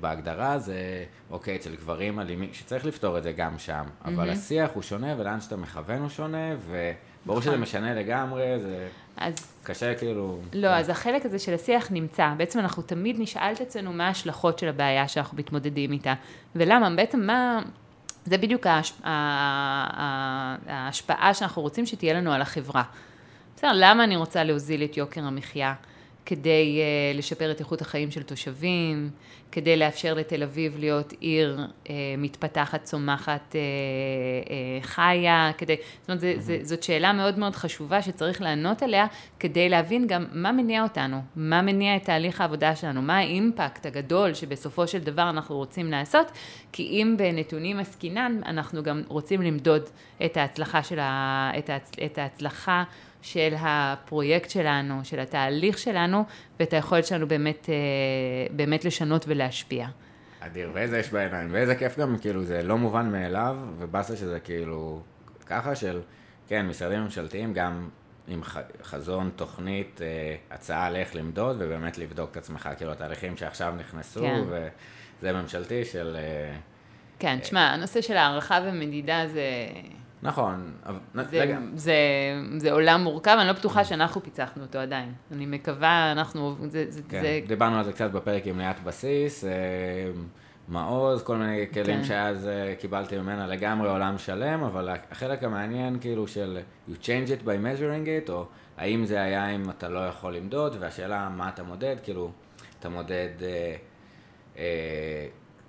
בהגדרה זה, אוקיי, אצל גברים אלימים, שצריך לפתור את זה גם שם, אבל השיח הוא שונה ולאן שאתה מכוון הוא שונה, וברור שזה נכון. משנה לגמרי, זה אז קשה כאילו... לא, אז החלק הזה של השיח נמצא. בעצם אנחנו תמיד נשאל את עצמנו מה ההשלכות של הבעיה שאנחנו מתמודדים איתה. ולמה, בעצם מה... זה בדיוק ההש... ההשפעה שאנחנו רוצים שתהיה לנו על החברה. בסדר, למה אני רוצה להוזיל את יוקר המחיה? כדי uh, לשפר את איכות החיים של תושבים, כדי לאפשר לתל אביב להיות עיר uh, מתפתחת, צומחת, uh, uh, חיה, כדי... זאת אומרת, זה, זה, זאת שאלה מאוד מאוד חשובה שצריך לענות עליה, כדי להבין גם מה מניע אותנו, מה מניע את תהליך העבודה שלנו, מה האימפקט הגדול שבסופו של דבר אנחנו רוצים לעשות, כי אם בנתונים עסקינן, אנחנו גם רוצים למדוד את ההצלחה של ה... את ההצלחה של הפרויקט שלנו, של התהליך שלנו, ואת היכולת שלנו באמת, אה, באמת לשנות ולהשפיע. אדיר, ואיזה יש בעיניים, ואיזה כיף גם, כאילו, זה לא מובן מאליו, ובאסה שזה כאילו, ככה של, כן, משרדים ממשלתיים גם עם חזון, תוכנית, אה, הצעה על איך למדוד, ובאמת לבדוק את עצמך, כאילו, התהליכים שעכשיו נכנסו, כן. וזה ממשלתי של... אה, כן, תשמע, הנושא של הערכה ומדידה זה, נכון. זה, רגע, זה, זה עולם מורכב, אני לא בטוחה שאנחנו פיצחנו אותו עדיין. אני מקווה, אנחנו, זה, זה, כן, זה דיברנו על זה קצת בפרק עם ליאת בסיס, אה, מעוז, כל מיני כלים כן. שאז אה, קיבלתי ממנה לגמרי עולם שלם, אבל החלק המעניין כאילו של you change it by measuring it, או האם זה היה אם אתה לא יכול למדוד, והשאלה מה אתה מודד, כאילו, אתה מודד אה, אה,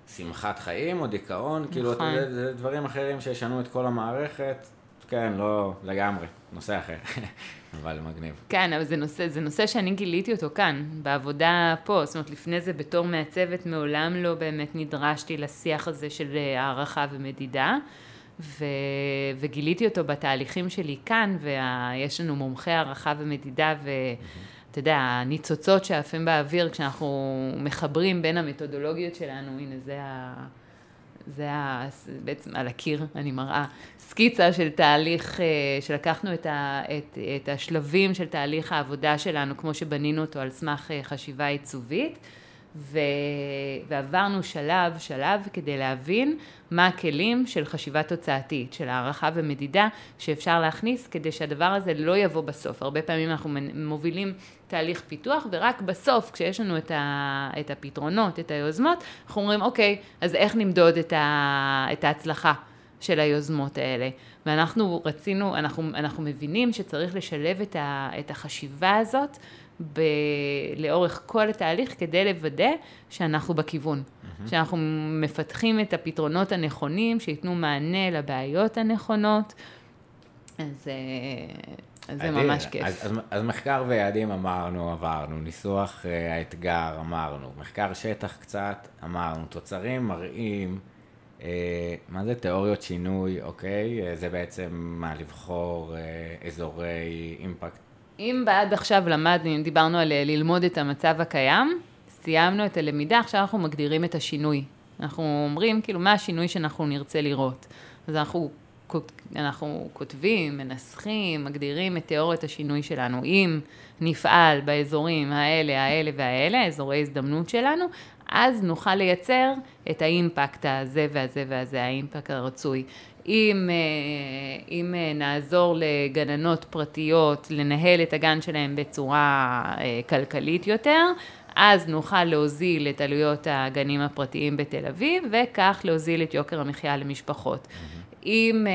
שמחת חיים או דיכאון, כאילו, אתה נכון. יודע, זה דברים אחרים שישנו את כל המערכת, כן, לא, לגמרי, נושא אחר, אבל מגניב. כן, אבל זה נושא, זה נושא שאני גיליתי אותו כאן, בעבודה פה. זאת אומרת, לפני זה בתור מעצבת מעולם לא באמת נדרשתי לשיח הזה של אה, הערכה ומדידה, ו, וגיליתי אותו בתהליכים שלי כאן, ויש לנו מומחי הערכה ומדידה, ואתה יודע, הניצוצות שעפים באוויר כשאנחנו מחברים בין המתודולוגיות שלנו, הנה זה ה... זה ה... בעצם על הקיר, אני מראה סקיצה של תהליך, אה, שלקחנו את, ה, את, את השלבים של תהליך העבודה שלנו, כמו שבנינו אותו על סמך אה, חשיבה עיצובית, ו, ועברנו שלב שלב כדי להבין מה הכלים של חשיבה תוצאתית, של הערכה ומדידה, שאפשר להכניס כדי שהדבר הזה לא יבוא בסוף. הרבה פעמים אנחנו מובילים תהליך פיתוח, ורק בסוף, כשיש לנו את, ה, את הפתרונות, את היוזמות, אנחנו אומרים, אוקיי, אז איך נמדוד את, ה, את ההצלחה של היוזמות האלה? ואנחנו רצינו, אנחנו, אנחנו מבינים שצריך לשלב את, ה, את החשיבה הזאת ב, לאורך כל התהליך כדי לוודא שאנחנו בכיוון, mm-hmm. שאנחנו מפתחים את הפתרונות הנכונים, שייתנו מענה לבעיות הנכונות. אז, אה, אז זה. ממש כיף. אז, אז, אז מחקר ויעדים אמרנו, עברנו, ניסוח uh, האתגר אמרנו, מחקר שטח קצת אמרנו, תוצרים מראים, uh, מה זה תיאוריות שינוי, אוקיי? Uh, זה בעצם מה, לבחור uh, אזורי אימפקט. אם בעד עכשיו למדנו, דיברנו על אה, ללמוד את המצב הקיים, סיימנו את הלמידה, עכשיו אנחנו מגדירים את השינוי. אנחנו אומרים, כאילו, מה השינוי שאנחנו נרצה לראות. אז אנחנו אנחנו כותבים, מנסחים, מגדירים את תיאוריית השינוי שלנו. אם נפעל באזורים האלה, האלה והאלה, אזורי הזדמנות שלנו, אז נוכל לייצר את האימפקט הזה והזה והזה, האימפקט הרצוי. אם, אה, אם אה, נעזור לגננות פרטיות לנהל את הגן שלהם בצורה אה, כלכלית יותר, אז נוכל להוזיל את עלויות הגנים הפרטיים בתל אביב, וכך להוזיל את יוקר המחיה למשפחות. אם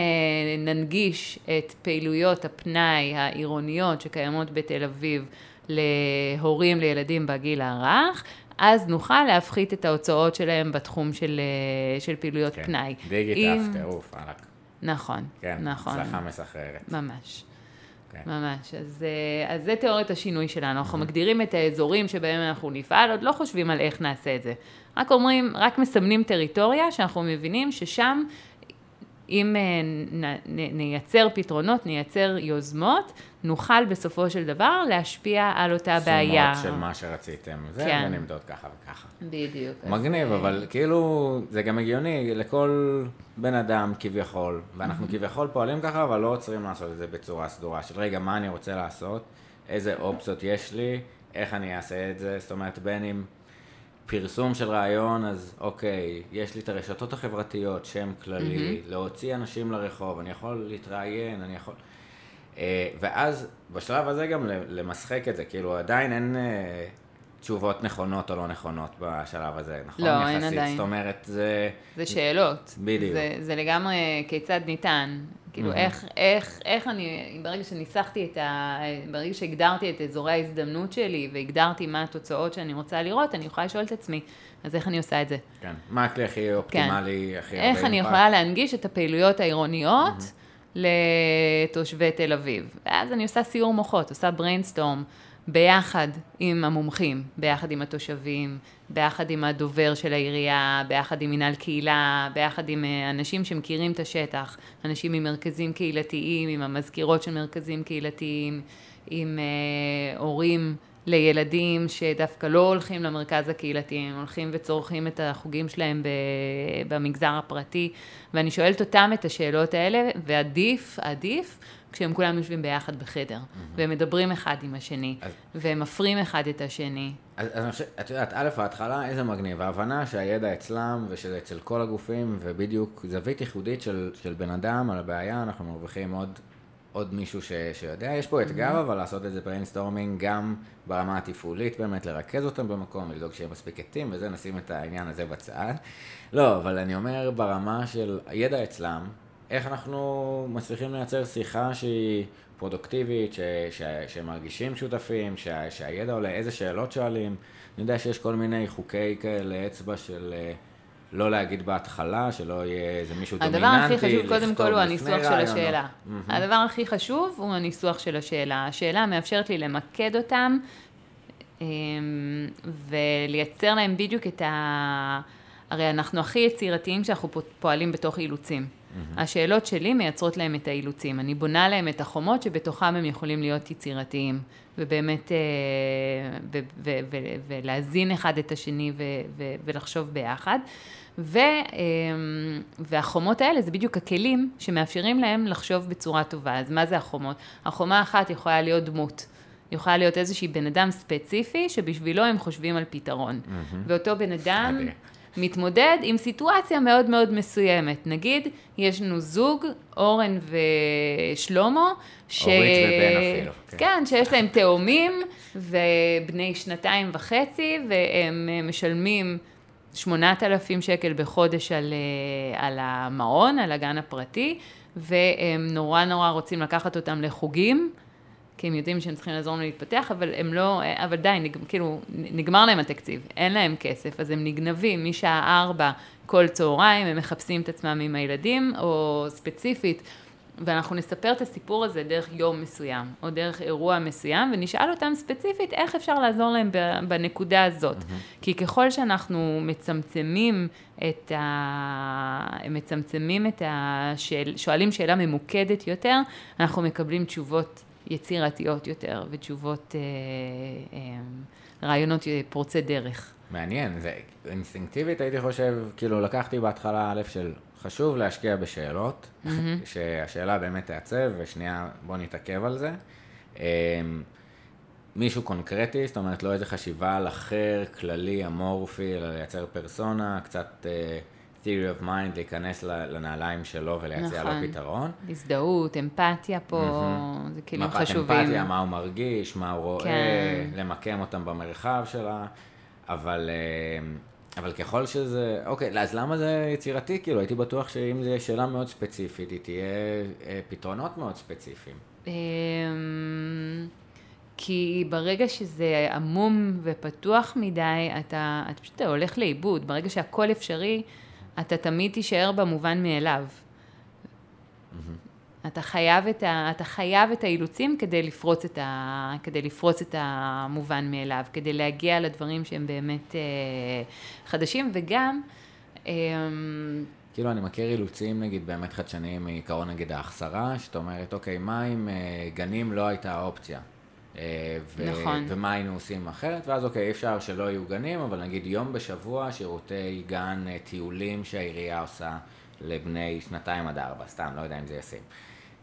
ננגיש את פעילויות הפנאי העירוניות שקיימות בתל אביב להורים לילדים בגיל הרך, אז נוכל להפחית את ההוצאות שלהם בתחום של, אה, של פעילויות כן. פנאי. דיגיטף, טירוף, וואלכ. נכון, כן, נכון. הצלחה מסחררת. ממש. כן. ממש. אז, אה, אז זה תיאוריית השינוי שלנו. אנחנו. מגדירים את האזורים שבהם אנחנו נפעל, עוד לא חושבים על איך נעשה את זה. רק אומרים, רק מסמנים טריטוריה שאנחנו מבינים ששם אם אה, נייצר פתרונות, נייצר יוזמות, נוכל בסופו של דבר להשפיע על אותה בעיה. סומות של מה שרציתם, זה כן. ונמדוד ככה וככה. בדיוק. מגניב, אז... אבל כאילו, זה גם הגיוני לכל בן אדם כביכול, ואנחנו כביכול פועלים ככה, אבל לא עוצרים לעשות את זה בצורה סדורה, של רגע, מה אני רוצה לעשות, איזה אופציות יש לי, איך אני אעשה את זה, זאת אומרת, בין אם... פרסום של רעיון, אז אוקיי, יש לי את הרשתות החברתיות, שם כללי, mm-hmm. להוציא אנשים לרחוב, אני יכול להתראיין, אני יכול... אה, ואז בשלב הזה גם למשחק את זה, כאילו עדיין אין אה, תשובות נכונות או לא נכונות בשלב הזה, נכון? לא, יחסית, אין עדיין. זאת אומרת, זה... זה שאלות. בדיוק. זה, זה לגמרי כיצד ניתן. כאילו, mm-hmm. איך, איך, איך אני, ברגע שניסחתי את ה... ברגע שהגדרתי את אזורי ההזדמנות שלי והגדרתי מה התוצאות שאני רוצה לראות, אני יכולה לשאול את עצמי, אז איך אני עושה את זה? כן. מה הכלי הכי אופטימלי, כן. הכי הרבה איך אני יכולה להנגיש את הפעילויות העירוניות mm-hmm. לתושבי תל אביב? ואז אני עושה סיור מוחות, עושה brainstorm. ביחד עם המומחים, ביחד עם התושבים, ביחד עם הדובר של העירייה, ביחד עם מנהל קהילה, ביחד עם אה, אנשים שמכירים את השטח, אנשים ממרכזים קהילתיים, עם המזכירות של מרכזים קהילתיים, עם אה, הורים לילדים שדווקא לא הולכים למרכז הקהילתי, הם הולכים וצורכים את החוגים שלהם במגזר הפרטי, ואני שואלת אותם את השאלות האלה, ועדיף, עדיף, כשהם כולם יושבים ביחד בחדר, mm-hmm. והם מדברים אחד עם השני, אז... והם מפרים אחד את השני. אז, אז אני חושב, את יודעת, א', ההתחלה, איזה מגניב, ההבנה שהידע אצלם, ושזה אצל כל הגופים, ובדיוק זווית ייחודית של, של בן אדם על הבעיה, אנחנו מרוויחים עוד, עוד מישהו ש, שיודע. יש פה אתגר, mm-hmm. אבל לעשות את זה brainstorming גם ברמה התפעולית, באמת לרכז אותם במקום, לדאוג שיהיה מספיק עטים, וזה, נשים את העניין הזה בצד. לא, אבל אני אומר ברמה של הידע אצלם, איך אנחנו מצליחים לייצר שיחה שהיא פרודוקטיבית, ש, ש, שמרגישים שותפים, ש, שהידע עולה, איזה שאלות שואלים. אני יודע שיש כל מיני חוקי כאלה אצבע של אה, לא להגיד בהתחלה, שלא יהיה איזה מישהו הדבר דומיננטי, הדבר הכי חשוב קודם כל הוא הניסוח של השאלה. Mm-hmm. הדבר הכי חשוב הוא הניסוח של השאלה. השאלה מאפשרת לי למקד אותם אמ, ולייצר להם בדיוק את ה... הרי אנחנו הכי יצירתיים כשאנחנו פועלים בתוך אילוצים. Mm-hmm. השאלות שלי מייצרות להם את האילוצים. אני בונה להם את החומות שבתוכם הם יכולים להיות יצירתיים, ובאמת, אה, ולהזין אחד את השני ולחשוב ביחד. ו, אה, והחומות האלה זה בדיוק הכלים שמאפשרים להם לחשוב בצורה טובה. אז מה זה החומות? החומה אחת יכולה להיות דמות. יכולה להיות איזושהי בן אדם ספציפי שבשבילו הם חושבים על פתרון. Mm-hmm. ואותו בן אדם... מתמודד עם סיטואציה מאוד מאוד מסוימת. נגיד, יש לנו זוג, אורן ושלמה, ש... אורית ובן אפילו. כן. כן, שיש להם תאומים, ובני שנתיים וחצי, והם משלמים 8,000 שקל בחודש על, על המעון, על הגן הפרטי, והם נורא נורא רוצים לקחת אותם לחוגים. כי הם יודעים שהם צריכים לעזור לנו להתפתח, אבל הם לא, אבל די, נג, כאילו, נגמר להם התקציב, אין להם כסף, אז הם נגנבים משעה ארבע כל צהריים, הם מחפשים את עצמם עם הילדים, או ספציפית, ואנחנו נספר את הסיפור הזה דרך יום מסוים, או דרך אירוע מסוים, ונשאל אותם ספציפית איך אפשר לעזור להם בנקודה הזאת. Mm-hmm. כי ככל שאנחנו מצמצמים את ה... מצמצמים את השאל... שואלים שאלה ממוקדת יותר, אנחנו מקבלים תשובות יצירתיות יותר, ותשובות, אה, אה, רעיונות פורצי דרך. מעניין, זה אינסטינקטיבית הייתי חושב, כאילו לקחתי בהתחלה א' של חשוב להשקיע בשאלות, שהשאלה באמת תעצב, ושנייה, בוא נתעכב על זה. מישהו קונקרטי, זאת אומרת, לא איזה חשיבה על אחר, כללי, אמורפי, אלא לייצר פרסונה, קצת uh, theory of mind, להיכנס לנעליים שלו ולהציע נכון. לו פתרון. הזדהות, אמפתיה פה, mm-hmm. זה כאילו חשובים. מפת אמפתיה, מה הוא מרגיש, מה הוא רואה, כן. למקם אותם במרחב שלה, אבל... Uh, אבל ככל שזה, אוקיי, אז למה זה יצירתי? כאילו, הייתי בטוח שאם זו שאלה מאוד ספציפית, היא תהיה אה, פתרונות מאוד ספציפיים. אמ, כי ברגע שזה עמום ופתוח מדי, אתה, אתה פשוט הולך לאיבוד. ברגע שהכל אפשרי, אתה תמיד תישאר במובן מאליו. אתה חייב את, ה, אתה חייב את האילוצים כדי לפרוץ את, ה, כדי לפרוץ את המובן מאליו, כדי להגיע לדברים שהם באמת אה, חדשים, וגם... אה, כאילו, אני מכיר אילוצים, נגיד, באמת חדשניים מעיקרון, נגיד, ההחסרה, שאת אומרת, אוקיי, מה אם אה, גנים לא הייתה אופציה? אה, ו- נכון. ומה היינו עושים אחרת, ואז אוקיי, אי אפשר שלא יהיו גנים, אבל נגיד יום בשבוע שירותי גן, אה, טיולים שהעירייה עושה לבני שנתיים עד ארבע, סתם, לא יודע אם זה ישים.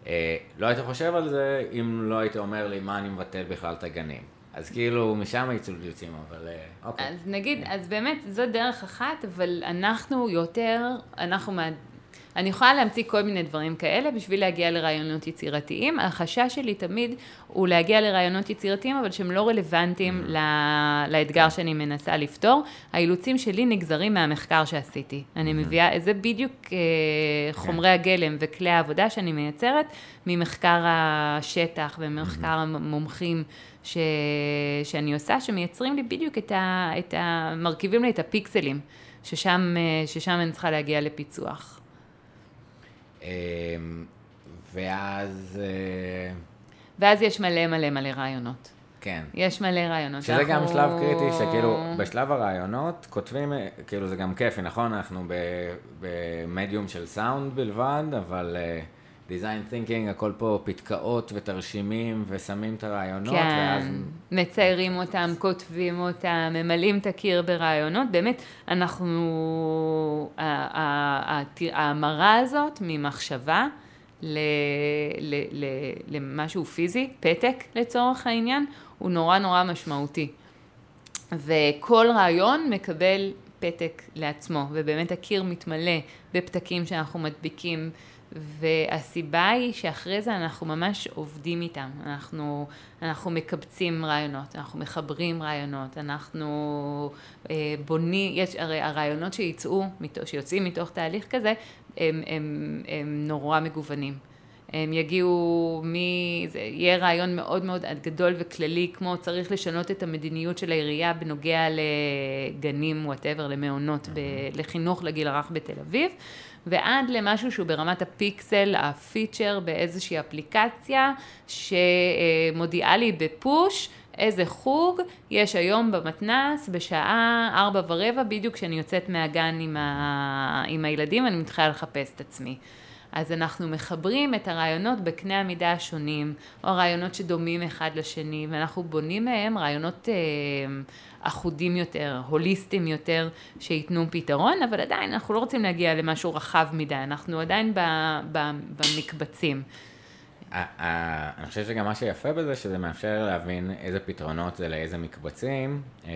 אה, לא היית חושב על זה אם לא היית אומר לי מה אני מבטל בכלל את הגנים. אז כאילו, משם יצאו גיוצים, אבל אוקיי. אז נגיד, אז באמת, זו דרך אחת, אבל אנחנו יותר, אנחנו אני יכולה להמציא כל מיני דברים כאלה בשביל להגיע לרעיונות יצירתיים. החשש שלי תמיד הוא להגיע לרעיונות יצירתיים, אבל שהם לא רלוונטיים mm. לאתגר שאני מנסה לפתור. האילוצים שלי נגזרים מהמחקר שעשיתי. אני mm-hmm. מביאה, זה בדיוק אה, חומרי כן. הגלם וכלי העבודה שאני מייצרת ממחקר השטח וממחקר mm-hmm. המומחים. ש... שאני עושה, שמייצרים לי בדיוק את ה... את ה... מרכיבים לי את הפיקסלים, ששם, אה, ששם אני צריכה להגיע לפיצוח. אמ, ואז... אה, ואז יש מלא מלא מלא רעיונות. כן. יש מלא רעיונות. שזה אנחנו... גם שלב קריטי, שכאילו, בשלב הרעיונות כותבים, כאילו זה גם כיפי, נכון? אנחנו במדיום של סאונד בלבד, אבל uh, design thinking, הכל פה פתקאות ותרשימים, ושמים את הרעיונות, כן, ואז... מציירים אותם, כותבים אותם, ממלאים את הקיר ברעיונות. באמת, אנחנו... ההמרה הזאת ממחשבה, למשהו פיזי, פתק לצורך העניין, הוא נורא נורא משמעותי. וכל רעיון מקבל פתק לעצמו, ובאמת הקיר מתמלא בפתקים שאנחנו מדביקים, והסיבה היא שאחרי זה אנחנו ממש עובדים איתם, אנחנו, אנחנו מקבצים רעיונות, אנחנו מחברים רעיונות, אנחנו אה, בונים, יש הרי הרעיונות שיצאו, שיוצאים מתוך תהליך כזה, הם, הם, הם נורא מגוונים. הם יגיעו מ... זה יהיה רעיון מאוד מאוד גדול וכללי, כמו צריך לשנות את המדיניות של העירייה בנוגע לגנים, whatever, למעונות, ב... לחינוך לגיל הרך בתל אביב, ועד למשהו שהוא ברמת הפיקסל, ה feature באיזושהי אפליקציה, שמודיעה לי ב push, איזה חוג יש היום במתנ"ס בשעה ארבע ורבע, בדיוק כשאני יוצאת מהגן עם, ה... עם הילדים, אני מתחילה לחפש את עצמי. אז אנחנו מחברים את הרעיונות בקנה המידה השונים, או הרעיונות שדומים אחד לשני, ואנחנו בונים מהם רעיונות אה, אחודים יותר, הוליסטיים יותר, שייתנו פתרון, אבל עדיין אנחנו לא רוצים להגיע למשהו רחב מדי, אנחנו עדיין במקבצים. אני חושב שגם מה שיפה בזה, שזה מאפשר להבין איזה פתרונות זה לאיזה מקבצים, אה,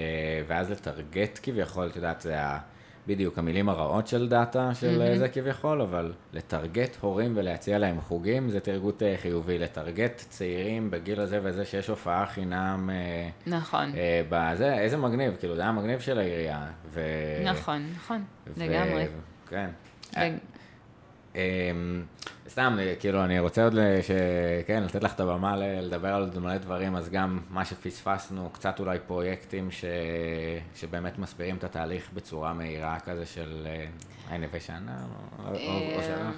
ואז לטרגט כביכול, את יודעת, זה ה... בדיוק, המילים הרעות של דאטה של mm-hmm. זה כביכול, אבל לטרגט הורים ולהציע להם חוגים זה תרגות אה, חיובי. לטרגט צעירים בגיל הזה וזה שיש הופעה חינם. אה, נכון. בזה, איזה מגניב, כאילו זה היה מגניב של העירייה. ו... נכון, נכון, ו... לגמרי. כן. לג... סתם, כאילו, אני רוצה עוד, לש... כן, לתת לך את הבמה לדבר על מלא דברים, אז גם מה שפספסנו, קצת אולי פרויקטים ש... שבאמת מסבירים את התהליך בצורה מהירה כזה של היי נווה שנה, או שלך.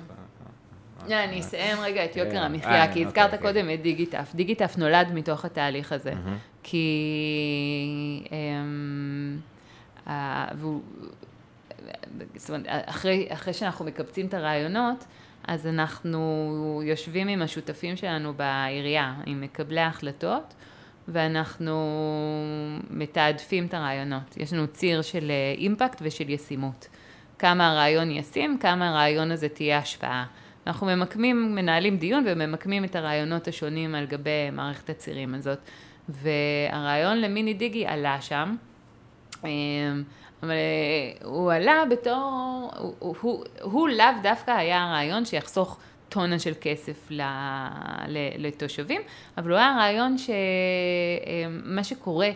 לא, אני אסיים רגע את יוקר. המחיה, כי הזכרת אוקיי, קודם את דיגיטף. דיגיטף נולד מתוך התהליך הזה, כי... אמ, זאת אומרת, אחרי שאנחנו מקבצים את הרעיונות, אז אנחנו יושבים עם השותפים שלנו בעירייה, עם מקבלי ההחלטות, ואנחנו מתעדפים את הרעיונות. יש לנו ציר של אימפקט ושל ישימות. כמה הרעיון ישים, כמה הרעיון הזה תהיה השפעה. אנחנו ממקמים, מנהלים דיון וממקמים את הרעיונות השונים על גבי מערכת הצירים הזאת. והרעיון למיני דיגי עלה שם, אמ, אבל אה, הוא עלה בתור, הוא, הוא, הוא, לאו דווקא היה הרעיון שיחסוך טונה של כסף לתושבים, אבל הוא היה רעיון שמה אמ, שקורה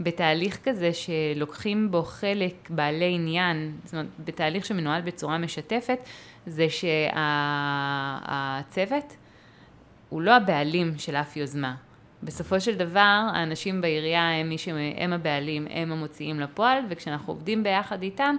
בתהליך כזה שלוקחים בו חלק בעלי עניין, זאת אומרת, בתהליך שמנוהל בצורה משתפת, זה שהצוות הוא לא הבעלים של אף יוזמה. בסופו של דבר, האנשים בעירייה הם מי שהם הבעלים, הם המוציאים לפועל, וכשאנחנו עובדים ביחד איתם,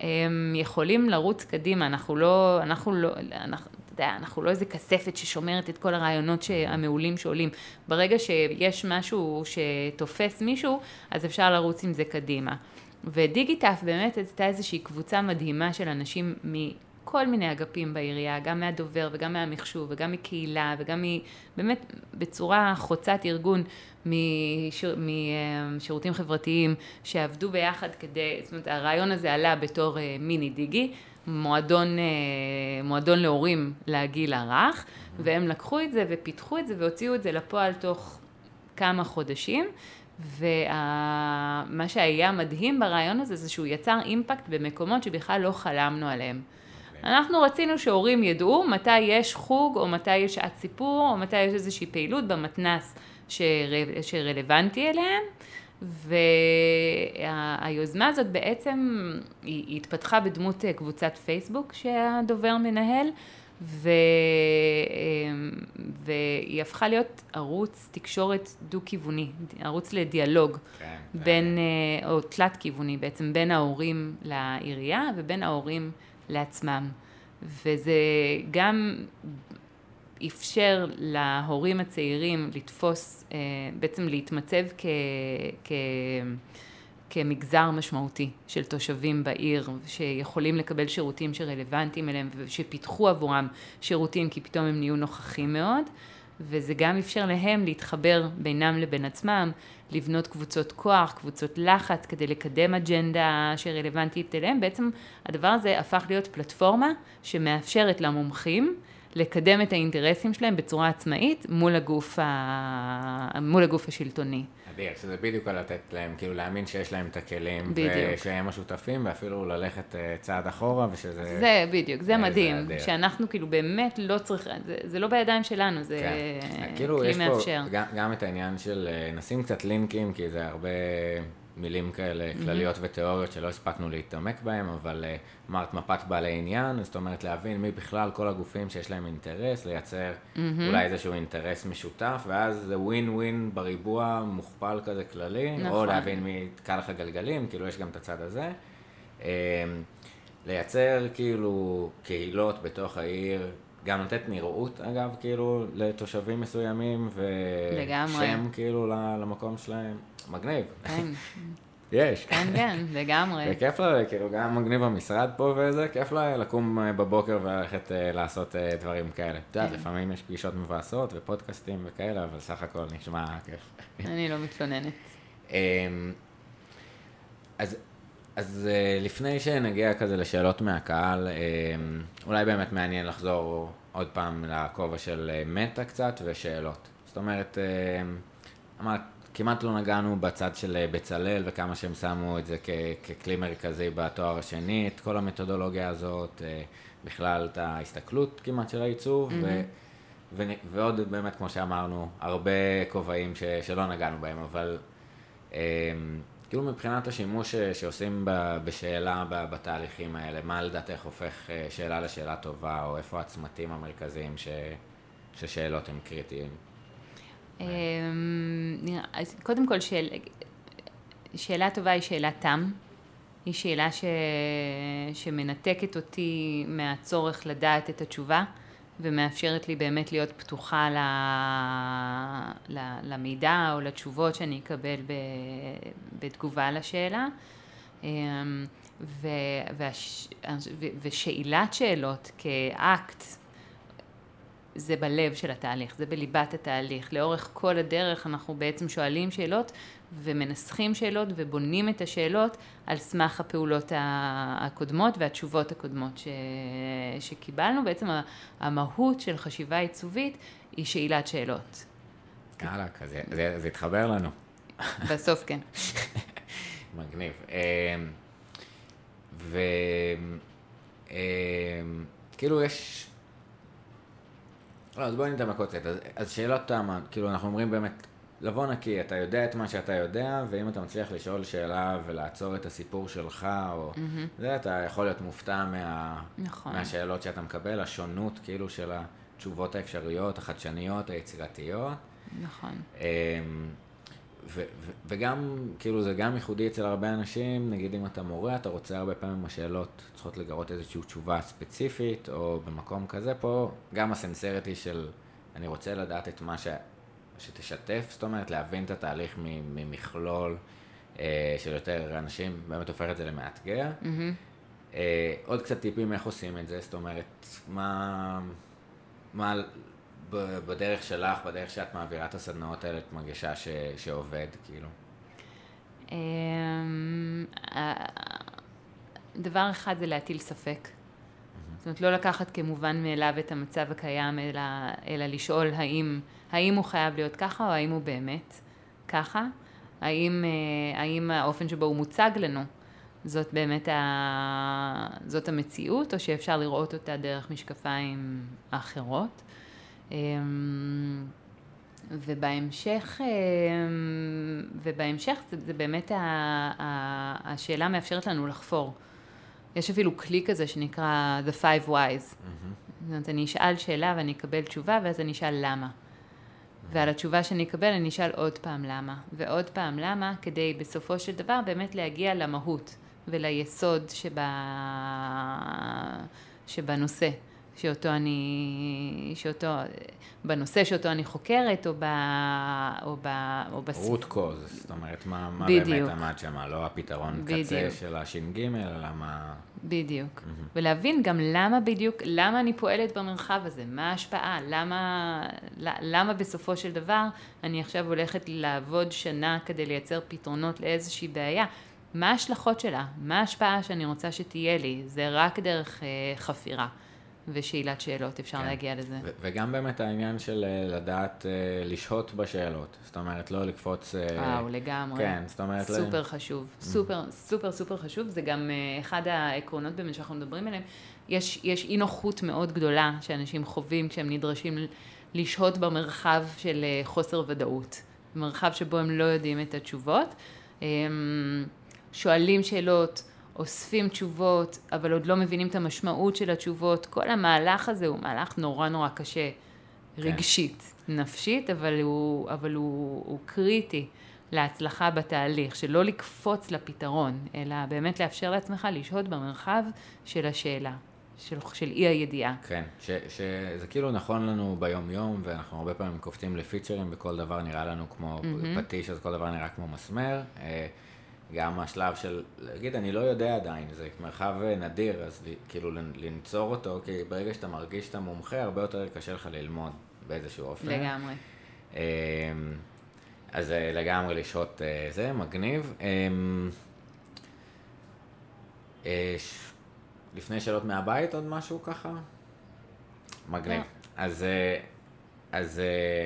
הם יכולים לרוץ קדימה, אנחנו לא, אנחנו לא, אנחנו, אתה יודע, אנחנו לא איזה כספת ששומרת את כל הרעיונות המעולים שעולים. ברגע שיש משהו שתופס מישהו, אז אפשר לרוץ עם זה קדימה. ודיגיטף באמת הייתה איזושהי קבוצה מדהימה של אנשים כל מיני אגפים בעירייה, גם מהדובר וגם מהמחשוב וגם מקהילה וגם באמת בצורה חוצת ארגון משיר, משירותים חברתיים שעבדו ביחד כדי, זאת אומרת הרעיון הזה עלה בתור אה, מיני דיגי, מועדון, אה, מועדון להורים לגיל הרך והם לקחו את זה ופיתחו את זה והוציאו את זה לפועל תוך כמה חודשים ומה שהיה מדהים ברעיון הזה זה שהוא יצר אימפקט במקומות שבכלל לא חלמנו עליהם. אנחנו רצינו שהורים ידעו מתי יש חוג, או מתי יש שעת סיפור, או מתי יש איזושהי פעילות במתנ"ס שר... שרלוונטי אליהם. והיוזמה הזאת בעצם, היא התפתחה בדמות אה, קבוצת פייסבוק שהדובר מנהל, ו... אמ, והיא הפכה להיות ערוץ תקשורת דו-כיווני, ערוץ לדיאלוג כן, בין, כן. או תלת-כיווני בעצם, בין ההורים לעירייה ובין ההורים לעצמם. וזה גם אפשר להורים הצעירים לתפוס, אה, בעצם להתמצב כ, כ, כמגזר משמעותי של תושבים בעיר, שיכולים לקבל שירותים שרלוונטיים אליהם ושפיתחו עבורם שירותים כי פתאום הם נהיו נוכחים מאוד. וזה גם אפשר להם להתחבר בינם לבין עצמם, לבנות קבוצות כוח, קבוצות לחץ, כדי לקדם אג'נדה שרלוונטית אליהם. בעצם הדבר הזה הפך להיות פלטפורמה שמאפשרת למומחים לקדם את האינטרסים שלהם בצורה עצמאית מול הגוף, ה... מול הגוף השלטוני. אדיר, שזה בדיוק לתת להם, כאילו להאמין שיש להם את הכלים, בדיוק. ושהם השותפים, ואפילו ללכת uh, צעד אחורה, ושזה... זה בדיוק, זה מדהים, זה שאנחנו כאילו באמת לא צריכים, זה, זה לא בידיים שלנו, זה כן. כאילו כלי מאפשר. גם, גם את העניין של, אה, נשים קצת לינקים, כי זה הרבה... מילים כאלה כלליות mm-hmm. ותיאוריות שלא הספקנו להתעמק בהם, אבל uh, אמרת מפת בעלי עניין, זאת אומרת להבין מי בכלל כל הגופים שיש להם אינטרס, לייצר mm-hmm. אולי איזשהו אינטרס משותף, ואז זה ווין ווין בריבוע מוכפל כזה כללי, נכון. או להבין מי יתקע לך גלגלים, כאילו יש גם את הצד הזה. Um, לייצר כאילו קהילות בתוך העיר, גם לתת נראות אגב, כאילו, לתושבים מסוימים, ושם כאילו למקום שלהם. מגניב. כן. יש. כן, כן, לגמרי. וכיף לה, כאילו, גם מגניב המשרד פה וזה, כיף לה לקום אה, בבוקר וללכת אה, לעשות אה, דברים כאלה. את יודעת, כן. לפעמים יש פגישות מבאסות ופודקאסטים וכאלה, אבל סך הכל נשמע כיף. אני לא מתלוננת. אמ, אז, אז לפני שנגיע כזה לשאלות מהקהל, אמ, אולי באמת מעניין לחזור עוד פעם לכובע של מטה קצת ושאלות. זאת אומרת, אמ, אמרת, כמעט לא נגענו בצד של אה, בצלאל וכמה שהם שמו את זה כ- ככלי מרכזי בתואר השני, את כל המתודולוגיה הזאת, אה, בכלל את ההסתכלות כמעט של העיצוב, mm-hmm. ו- ו- ועוד באמת, כמו שאמרנו, הרבה כובעים ש- שלא נגענו בהם, אבל אה, כאילו מבחינת השימוש ש- שעושים בשאלה בתהליכים האלה, מה לדעתך הופך שאלה לשאלה טובה, או איפה הצמתים המרכזיים ש- ששאלות הם קריטיים? אמ, אז קודם כל, שאל, שאלה טובה היא שאלת תם. היא שאלה ש, שמנתקת אותי מהצורך לדעת את התשובה, ומאפשרת לי באמת להיות פתוחה ל, ל, למידע או לתשובות שאני אקבל ב, בתגובה לשאלה. אמ, ו, והש, ושאלת שאלות כאקט זה בלב של התהליך, זה בליבת התהליך. לאורך כל הדרך אנחנו בעצם שואלים שאלות ומנסחים שאלות ובונים את השאלות על סמך הפעולות הקודמות והתשובות הקודמות ש... שקיבלנו. בעצם המהות של חשיבה עיצובית היא שאלת שאלות. יאללה, זה, זה, זה התחבר לנו. בסוף כן. מגניב. אמ, וכאילו אמ, יש... לא, אז בואי נדע קצת. אז, אז שאלות תמה, כאילו אנחנו אומרים באמת, לבוא נקי, אתה יודע את מה שאתה יודע, ואם אתה מצליח לשאול שאלה ולעצור את הסיפור שלך, או mm-hmm. זה, אתה יכול להיות מופתע מה, נכון. מהשאלות שאתה מקבל, השונות כאילו של התשובות האפשריות, החדשניות, היצירתיות. נכון. אמ, ו- ו- וגם, כאילו זה גם ייחודי אצל הרבה אנשים, נגיד אם אתה מורה, אתה רוצה הרבה פעמים השאלות צריכות לגרות איזושהי תשובה ספציפית, או במקום כזה, פה גם הסנסריטי של אני רוצה לדעת את מה ש... שתשתף, זאת אומרת להבין את התהליך ממכלול אה, של יותר אנשים, באמת הופך את זה למאתגר. Mm-hmm. אה, עוד קצת טיפים איך עושים את זה, זאת אומרת, מה... מה בדרך שלך, בדרך שאת מעבירה את הסדנאות האלה, את מרגישה ש, שעובד, כאילו? אמ, דבר אחד זה להטיל ספק. זאת אומרת, לא לקחת כמובן מאליו את המצב הקיים, אלא, אלא לשאול האם, האם הוא חייב להיות ככה, או האם הוא באמת ככה. האם, אה, האם האופן שבו הוא מוצג לנו, זאת באמת ה... זאת המציאות, או שאפשר לראות אותה דרך משקפיים אחרות. אמ, ובהמשך, אמ, ובהמשך זה, זה באמת ה, ה, השאלה מאפשרת לנו לחפור. יש אפילו כלי כזה שנקרא The Five Whys. Mm-hmm. זאת אומרת, אני אשאל שאלה ואני אקבל תשובה ואז אני אשאל למה. ועל התשובה שאני אקבל אני אשאל עוד פעם למה, ועוד פעם למה, כדי בסופו של דבר באמת להגיע למהות וליסוד שבה, שבנושא. שאותו אני, שאותו, בנושא שאותו אני חוקרת, או ב... או ב... או בס... רות קוז, זאת אומרת, מה, מה באמת עמד שם, לא הפתרון בדיוק. קצה של הש"ג, אלא מה... בדיוק. Mm-hmm. ולהבין גם למה בדיוק, למה אני פועלת במרחב הזה, מה ההשפעה, למה, למה בסופו של דבר אני עכשיו הולכת לעבוד שנה כדי לייצר פתרונות לאיזושהי בעיה. מה ההשלכות שלה? מה ההשפעה שאני רוצה שתהיה לי? זה רק דרך אה, חפירה. ושאלת שאלות, אפשר כן. להגיע לזה. ו- וגם באמת העניין של אה, לדעת uh, לשהות בשאלות, זאת אומרת, לא לקפוץ... אה, וואו, uh, לגמרי. כן, זאת אומרת... סופר ל... חשוב, mm. סופר, סופר, סופר חשוב, זה גם uh, אחד העקרונות באמת שאנחנו מדברים עליהם. יש, יש אי נוחות מאוד גדולה שאנשים חווים כשהם נדרשים לשהות במרחב של uh, חוסר ודאות, מרחב שבו הם לא יודעים את התשובות. Um, שואלים שאלות, אוספים תשובות, אבל עוד לא מבינים את המשמעות של התשובות. כל המהלך הזה הוא מהלך נורא נורא קשה, כן. רגשית, נפשית, אבל, הוא, אבל הוא, הוא קריטי להצלחה בתהליך, שלא לקפוץ לפתרון, אלא באמת לאפשר לעצמך לשהות במרחב של השאלה. של, של אי הידיעה. כן, ש, שזה כאילו נכון לנו ביום יום, ואנחנו הרבה פעמים קופצים לפיצ'רים וכל דבר נראה לנו כמו mm-hmm. פטיש, אז כל דבר נראה כמו מסמר. אה, גם השלב של להגיד, אני לא יודע עדיין, זה מרחב נדיר, אז כאילו לנצור אותו, כי ברגע שאתה מרגיש שאתה מומחה, הרבה יותר קשה לך ללמוד באיזשהו אופן. לגמרי. אמ, אז אה, לגמרי לשהות אה, זה, מגניב. אמ, אה, לפני שאלות מהבית עוד משהו ככה? מגניב. לא. אז, אז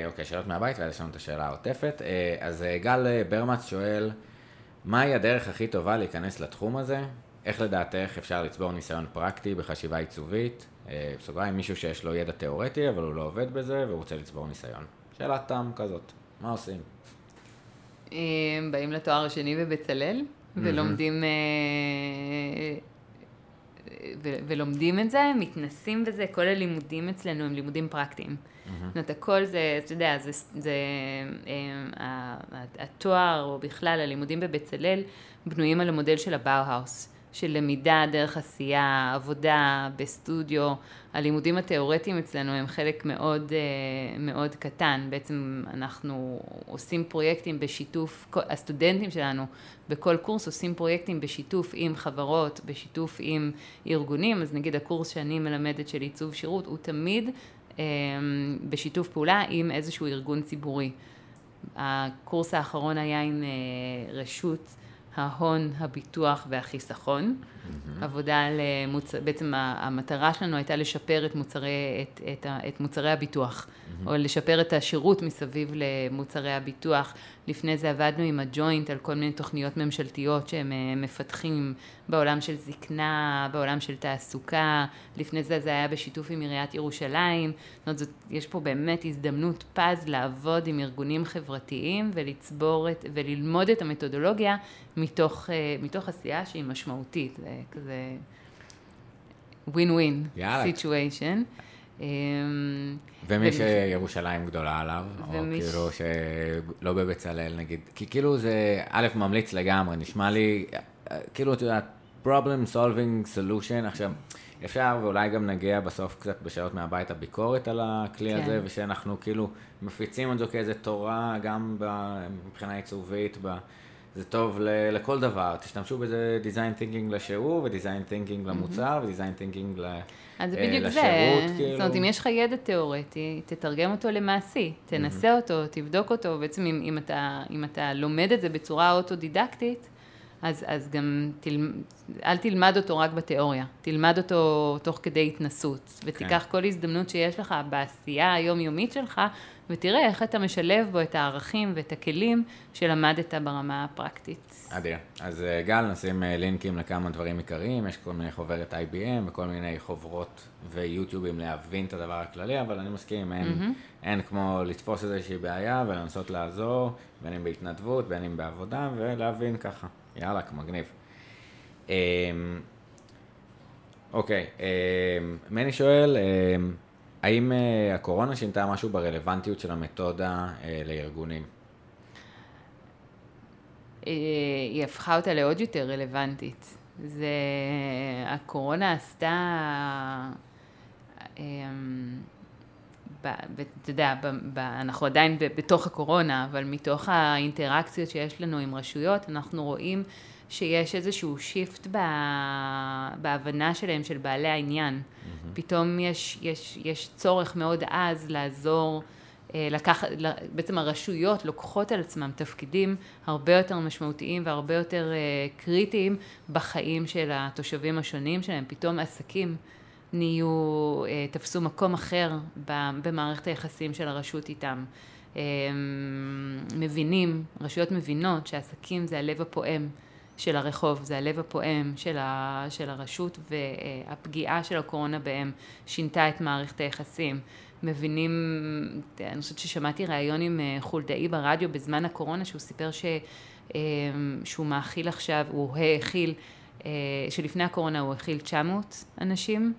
אוקיי, שאלות מהבית, ואז יש לנו את השאלה העוטפת. אז גל ברמץ שואל, מהי הדרך הכי טובה להיכנס לתחום הזה? איך לדעתך אפשר לצבור ניסיון פרקטי בחשיבה עיצובית? אה, בסוגריים, מישהו שיש לו ידע תיאורטי, אבל הוא לא עובד בזה, והוא רוצה לצבור ניסיון. שאלת תם כזאת, מה עושים? אה, באים לתואר השני בבצלאל, ולומדים, ולומדים את זה, מתנסים בזה, כל הלימודים אצלנו הם לימודים פרקטיים. זאת אומרת, הכל זה, אתה יודע, זה, זה אה, התואר, או בכלל הלימודים בבצלאל, בנויים על המודל של הבאו-האוס. של למידה דרך עשייה, עבודה בסטודיו. הלימודים התיאורטיים אצלנו הם חלק מאוד, אה, מאוד קטן. בעצם אנחנו עושים פרויקטים בשיתוף, הסטודנטים שלנו בכל קורס עושים פרויקטים בשיתוף עם חברות, בשיתוף עם ארגונים. אז נגיד הקורס שאני מלמדת של עיצוב שירות הוא תמיד אה, בשיתוף פעולה עם איזשהו ארגון ציבורי. הקורס האחרון היה עם אה, רשות ההון, הביטוח והחיסכון. Mm-hmm. עבודה על מוצ... בעצם המטרה שלנו הייתה לשפר את מוצרי, את, את, את מוצרי הביטוח, mm-hmm. או לשפר את השירות מסביב למוצרי הביטוח. לפני זה עבדנו עם הג'וינט על כל מיני תוכניות ממשלתיות שהם אה, מפתחים בעולם של זקנה, בעולם של תעסוקה. לפני זה זה היה בשיתוף עם עיריית ירושלים. זאת אומרת, זאת, יש פה באמת הזדמנות פז לעבוד עם ארגונים חברתיים ולצבור את, וללמוד את המתודולוגיה מתוך, אה, מתוך עשייה שהיא משמעותית. זה כזה ווין ווין סיטואשן. ומי שירושלים גדולה עליו, או כאילו שלא בבצלאל נגיד, כי כאילו זה א', ממליץ לגמרי, נשמע לי, כאילו, את יודעת, problem solving solution, עכשיו, אפשר ואולי גם נגיע בסוף קצת בשעות מהבית הביקורת על הכלי כן. הזה, ושאנחנו כאילו מפיצים את זה כאיזה תורה, גם מבחינה עיצובית, זה טוב לכל דבר, תשתמשו בזה design thinking לשיעור, ו-design thinking למוצר, ו-design thinking ל... אז אה, בדיוק זה, כאילו. זאת אומרת, אם יש לך ידע תיאורטי, תתרגם אותו למעשי, תנסה אותו, תבדוק אותו, בעצם אם, אם, אתה, אם אתה לומד את זה בצורה אוטודידקטית, אז, אז גם תל, אל תלמד אותו רק בתיאוריה, תלמד אותו תוך כדי התנסות, ותיקח כן. כל הזדמנות שיש לך בעשייה היומיומית שלך, ותראה איך אתה משלב בו את הערכים ואת הכלים שלמדת ברמה הפרקטית. אדיר. אז אה, גל, נשים אה, לינקים לכמה דברים עיקריים, יש כל מיני חוברת IBM וכל מיני חוברות ויוטיובים להבין את הדבר הכללי, אבל אני מסכים, אין, mm-hmm. אין כמו לתפוס איזושהי בעיה ולנסות לעזור, בין אם בהתנדבות, בין אם בעבודה, ולהבין ככה. יאללה, מגניב. אמ, אוקיי, אמ, מני שואל, אמ, האם אה, הקורונה שינתה משהו ברלוונטיות של המתודה לארגונים? אה, היא הפכה אותה לעוד יותר רלוונטית. זה, הקורונה עשתה, אמ, אתה יודע, אנחנו עדיין בתוך הקורונה, אבל מתוך האינטראקציות שיש לנו עם רשויות, אנחנו רואים שיש איזשהו שיפט בהבנה שלהם, של בעלי העניין. Mm-hmm. פתאום יש, יש, יש צורך מאוד עז לעזור אה, לקח, בעצם הרשויות לוקחות על עצמם תפקידים הרבה יותר משמעותיים והרבה יותר אה, קריטיים בחיים של התושבים השונים שלהם. פתאום עסקים נהיו, אה, תפסו מקום אחר במערכת היחסים של הרשות איתם. מבינים, רשויות מבינות שעסקים זה הלב הפועם של הרחוב, זה הלב הפועם של, ה, של הרשות והפגיעה של הקורונה בהם שינתה את מערכת היחסים. מבינים, אני חושבת ששמעתי ראיון עם אה, חולדאי ברדיו בזמן הקורונה, שהוא סיפר ש, אה, שהוא מאכיל עכשיו, הוא האכיל, אה, שלפני הקורונה הוא האכיל 900 אנשים.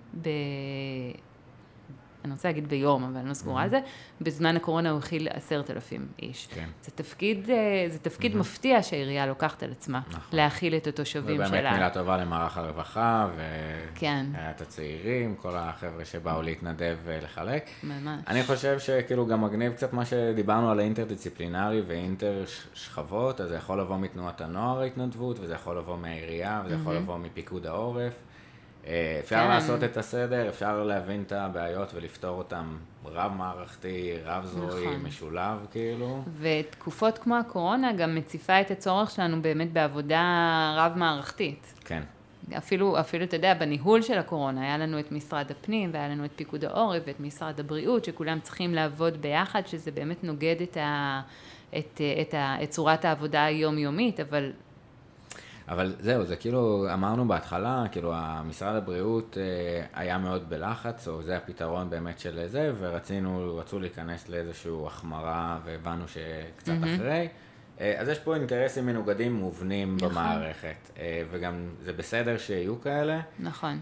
אני רוצה להגיד ביום, אבל אני לא סגורה על זה, בזמן הקורונה הוא הכיל עשרת אלפים איש. כן. זה תפקיד, אה, זה תפקיד מפתיע שהעירייה לוקחת על עצמה, נכון. להכיל את התושבים שלה. ובאמת מילה טובה למערך הרווחה, ואת כן. הצעירים, כל החבר'ה שבאו להתנדב ולחלק. ממש. אני חושב שכאילו גם מגניב קצת מה שדיברנו על האינטרדיציפלינרי ואינטר שכבות, אז זה יכול לבוא מתנועת הנוער ההתנדבות, וזה יכול לבוא מהעירייה, וזה יכול לבוא מפיקוד העורף. אה, אפשר כן. לעשות את הסדר, אפשר להבין את הבעיות ולפתור אותן רב-מערכתי, רב-זרועי, נכון. משולב, כאילו. ותקופות כמו הקורונה גם מציפה את הצורך שלנו באמת בעבודה רב-מערכתית. כן. אפילו, אפילו, אתה יודע, בניהול של הקורונה, היה לנו את משרד הפנים, והיה לנו את פיקוד העורף, ואת משרד הבריאות, שכולם צריכים לעבוד ביחד, שזה באמת נוגד את, ה, את, את, ה, את צורת העבודה היומיומית, אבל אבל זהו, זה כאילו, אמרנו בהתחלה, כאילו, המשרד הבריאות אה, היה מאוד בלחץ, או זה הפתרון באמת של זה, ורצינו, רצו להיכנס לאיזושהי החמרה, והבנו שקצת mm-hmm. אחרי. אה, אז יש פה אינטרסים מנוגדים מובנים נכון. במערכת, אה, וגם זה בסדר שיהיו כאלה. נכון.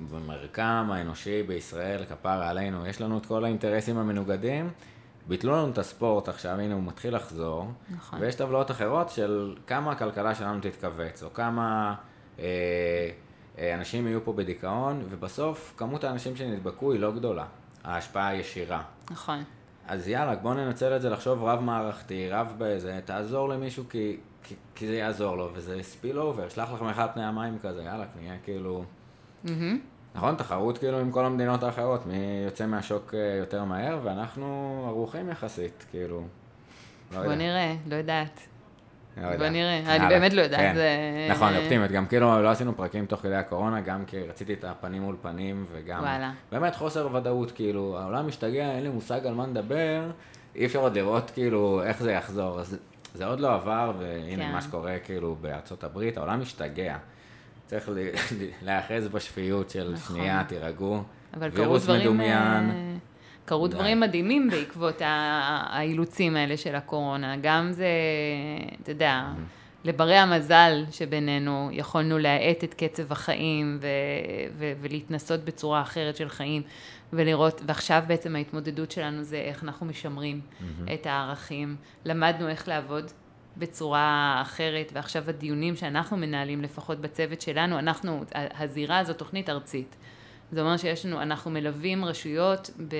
ובמרקם האנושי בישראל, כפרה עלינו, יש לנו את כל האינטרסים המנוגדים. ביטלו לנו את הספורט עכשיו, הנה הוא מתחיל לחזור, נכון. ויש טבלאות אחרות של כמה הכלכלה שלנו תתכווץ, או כמה אה, אה, אנשים יהיו פה בדיכאון, ובסוף כמות האנשים שנדבקו היא לא גדולה, ההשפעה הישירה. נכון. אז יאללה, בוא ננצל את זה לחשוב רב מערכתי, רב באיזה, תעזור למישהו כי, כי, כי זה יעזור לו, וזה ספיל אובר, שלח לכם אחד פני המים כזה, יאללה, נהיה כאילו... Mm-hmm. נכון, תחרות כאילו עם כל המדינות האחרות, מי יוצא מהשוק אה, יותר מהר, ואנחנו ערוכים יחסית, כאילו. לא בוא נראה, לא יודעת. לא בוא נראה, אני באמת לא יודעת. כן. זה... נכון, אופטימית, גם כאילו לא עשינו פרקים תוך כדי הקורונה, גם כי רציתי את הפנים מול פנים, וגם... וואלה. באמת חוסר ודאות, כאילו, העולם משתגע, אין לי מושג על מה נדבר, אי אפשר עוד לראות כאילו איך זה יחזור. אז זה עוד לא עבר, והנה כן. מה שקורה כאילו בארצות הברית, העולם משתגע. צריך להיאחז בשפיות של נכון. שנייה, תירגעו. אבל קרו וירוס דברים, מדומיין. אה, קרו די. דברים מדהימים בעקבות האילוצים האלה של הקורונה. גם זה, אתה יודע, לברי המזל שבינינו, יכולנו להאט את קצב החיים ו- ו- ולהתנסות בצורה אחרת של חיים ולראות, ועכשיו בעצם ההתמודדות שלנו זה איך אנחנו משמרים את הערכים. למדנו איך לעבוד בצורה אחרת, ועכשיו הדיונים שאנחנו מנהלים, לפחות בצוות שלנו, אנחנו, הזירה הזו תוכנית ארצית. זה אומר שיש לנו, אנחנו מלווים רשויות ב,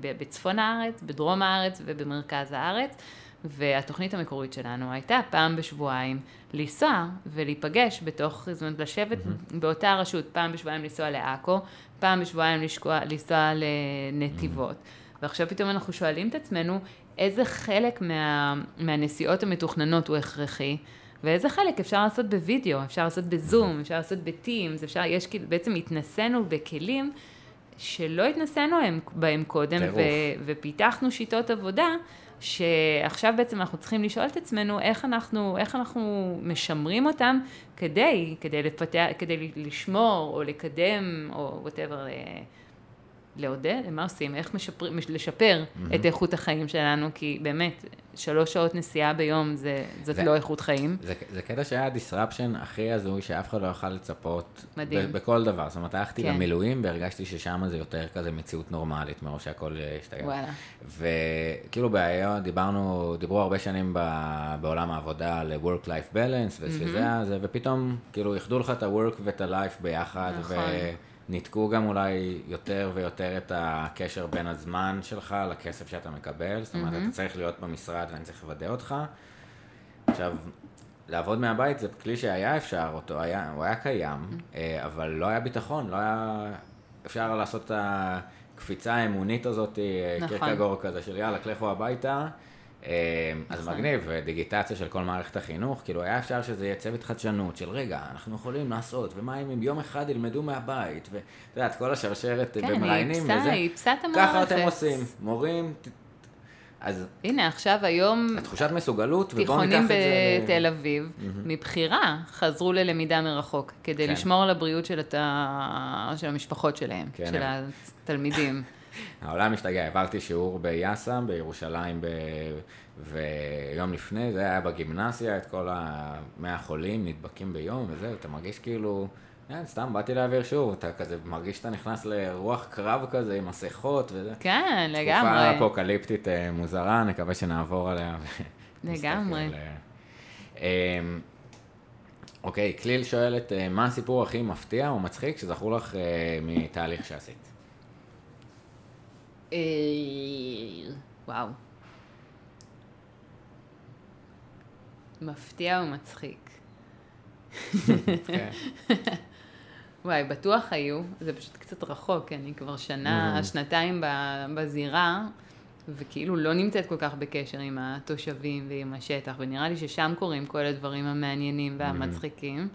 ב, בצפון הארץ, בדרום הארץ ובמרכז הארץ, והתוכנית המקורית שלנו הייתה פעם בשבועיים לנסוע ולהיפגש בתוך, זאת אומרת, לשבת באותה רשות, פעם בשבועיים לנסוע לעכו, פעם בשבועיים לנסוע לנתיבות. ועכשיו פתאום אנחנו שואלים את עצמנו, איזה חלק מה, מהנסיעות המתוכננות הוא הכרחי, ואיזה חלק אפשר לעשות בווידאו, אפשר לעשות בזום, אפשר לעשות בטימס, אפשר, יש כאילו, בעצם התנסינו בכלים שלא התנסינו הם- בהם קודם. ו, ופיתחנו שיטות עבודה, שעכשיו בעצם אנחנו צריכים לשאול את עצמנו איך אנחנו, איך אנחנו משמרים אותם כדי, כדי לפתח, כדי לשמור או לקדם או whatever, לעודד, מה עושים, איך משפר, מש- לשפר Mm-hmm. את איכות החיים שלנו, כי באמת, שלוש שעות נסיעה ביום זה, זאת זה- לא איכות חיים. זה, זה קטע שהיה disruption הכי הזוי שאף אחד לא יכל לצפות. מדהים. ב- בכל דבר. זאת אומרת, הלכתי כן. למילואים והרגשתי ששם זה יותר כזה מציאות נורמלית, מרוב שהכל אה, השתגע. וואלה. וכאילו בעיה, דיברנו, דיברו הרבה שנים ב, בעולם העבודה על work-life balance, ושזה היה זה, ופתאום כאילו איחדו לך את ה-work ואת ה-life ביחד, נכון. וניתקו גם אולי יותר ויותר את הקשר בין הזמן שלך לכסף שאתה מקבל, זאת אומרת, אתה צריך להיות במשרד ואני צריך לוודא אותך. עכשיו, לעבוד מהבית זה כלי שהיה אפשר אותו, היה, הוא היה קיים, אה, אבל לא היה ביטחון, לא היה אפשר לעשות את הקפיצה האמונית הזאת, אה, נכון. קירקגור כזה של יאללה, לכו הביתה. אה, אז נכון. מגניב, ודיגיטציה של כל מערכת החינוך, כאילו היה אפשר שזה יהיה צוות חדשנות של רגע, אנחנו יכולים לעשות, ומה אם יום אחד ילמדו מהבית, ואת יודעת, כל השרשרת כן, במראיינים וזה, היא איפסה את ככה המערכת. אתם עושים, מורים, אז הנה, עכשיו היום תחושת מסוגלות, ובואו ניקח תיכונים את זה... ל- בתל אביב, מבחירה, חזרו ללמידה מרחוק, כדי כן. לשמור על הבריאות של, הת... של המשפחות שלהם, כן, של התלמידים. העולם משתגע, העברתי שיעור ביאסם, בירושלים, ב... ויום לפני זה היה בגימנסיה, את כל המאה חולים נדבקים ביום וזהו, אתה מרגיש כאילו, כן, סתם באתי להעביר שיעור, אתה כזה מרגיש שאתה נכנס לרוח קרב כזה עם מסכות וזה. כן, תקופה לגמרי. אפוקליפטית אה, מוזרה, נקווה שנעבור עליה. לגמרי. אמ, אוקיי, כליל שואלת, אה, מה הסיפור הכי מפתיע או מצחיק שזכור לך מתהליך שעשית? אה, וואו. מפתיע ומצחיק. כן. וואי, בטוח היו, זה פשוט קצת רחוק, אני כבר שנה, Mhm. שנתיים בזירה, וכאילו לא נמצאת כל כך בקשר עם התושבים ועם השטח, ונראה לי ששם קורים כל הדברים המעניינים והמצחיקים.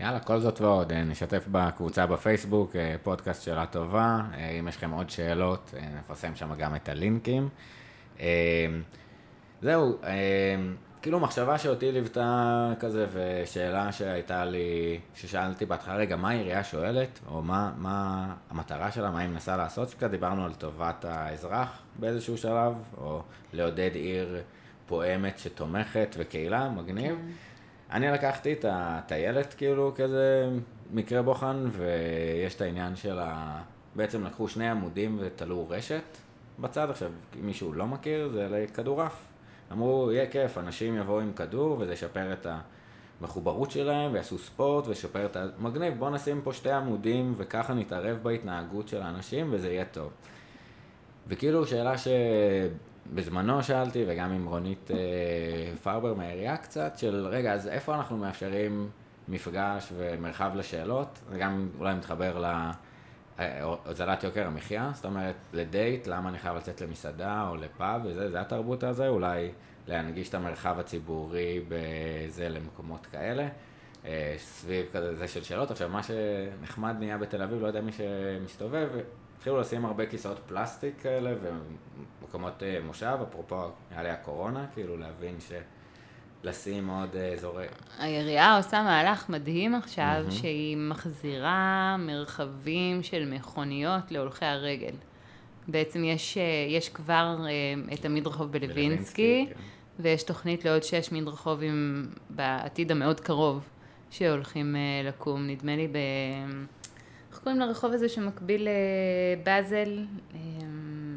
יאללה, כל זאת ועוד, אה, נשתף בקבוצה בפייסבוק, אה, פודקאסט שאלה טובה, אה, אם יש לכם עוד שאלות, נפרסם שם גם את הלינקים. זהו, כאילו מחשבה שאותי ליוותה כזה, ושאלה שהייתה לי, ששאלתי בהתחלה, רגע, מה העירייה שואלת, או מה, מה המטרה שלה, מה היא מנסה לעשות, שקצת דיברנו על טובת האזרח באיזשהו שלב, או לעודד עיר פועמת שתומכת וקהילה, מגניב. כן. אני לקחתי את הטיילת כאילו כזה מקרה בוחן, ויש את העניין של ה... בעצם לקחו שני עמודים ותלו רשת בצד, עכשיו, אם מישהו לא מכיר, זה לכדורעף. אמרו, יהיה כיף, אנשים יבואו עם כדור וזה ישפר את המחוברות שלהם ויעשו ספורט וישפר את ה... מגניב, בוא נשים פה שתי עמודים וככה נתערב בהתנהגות של האנשים וזה יהיה טוב. וכאילו שאלה שבזמנו שאלתי, וגם עם רונית אה, פרבר מהעירייה קצת, של רגע, אז איפה אנחנו מאפשרים מפגש ומרחב לשאלות, זה גם אולי מתחבר להוזלת יוקר המחיה, זאת אומרת, לדייט, למה אני חייב לצאת למסעדה או לפאב וזה, זה התרבות הזה, אולי להנגיש את המרחב הציבורי בזה למקומות כאלה. אה, סביב כזה זה של שאלות. עכשיו, מה שנחמד נהיה בתל אביב, לא יודע מי שמסתובב, התחילו לשים הרבה כיסאות פלסטיק כאלה ומקומות אה, מושב, אפרופו, היה לי הקורונה, כאילו להבין ש... לשים עוד אה, אזורי. העירייה עושה מהלך מדהים עכשיו, mm-hmm. שהיא מחזירה מרחבים של מכוניות להולכי הרגל. בעצם יש, יש כבר את המדרחוב בלווינסקי, כן. ויש תוכנית לעוד שש מדרחובים בעתיד המאוד קרוב. שהולכים אה, לקום, נדמה לי ב... איך קוראים לרחוב הזה שמקביל לבאזל?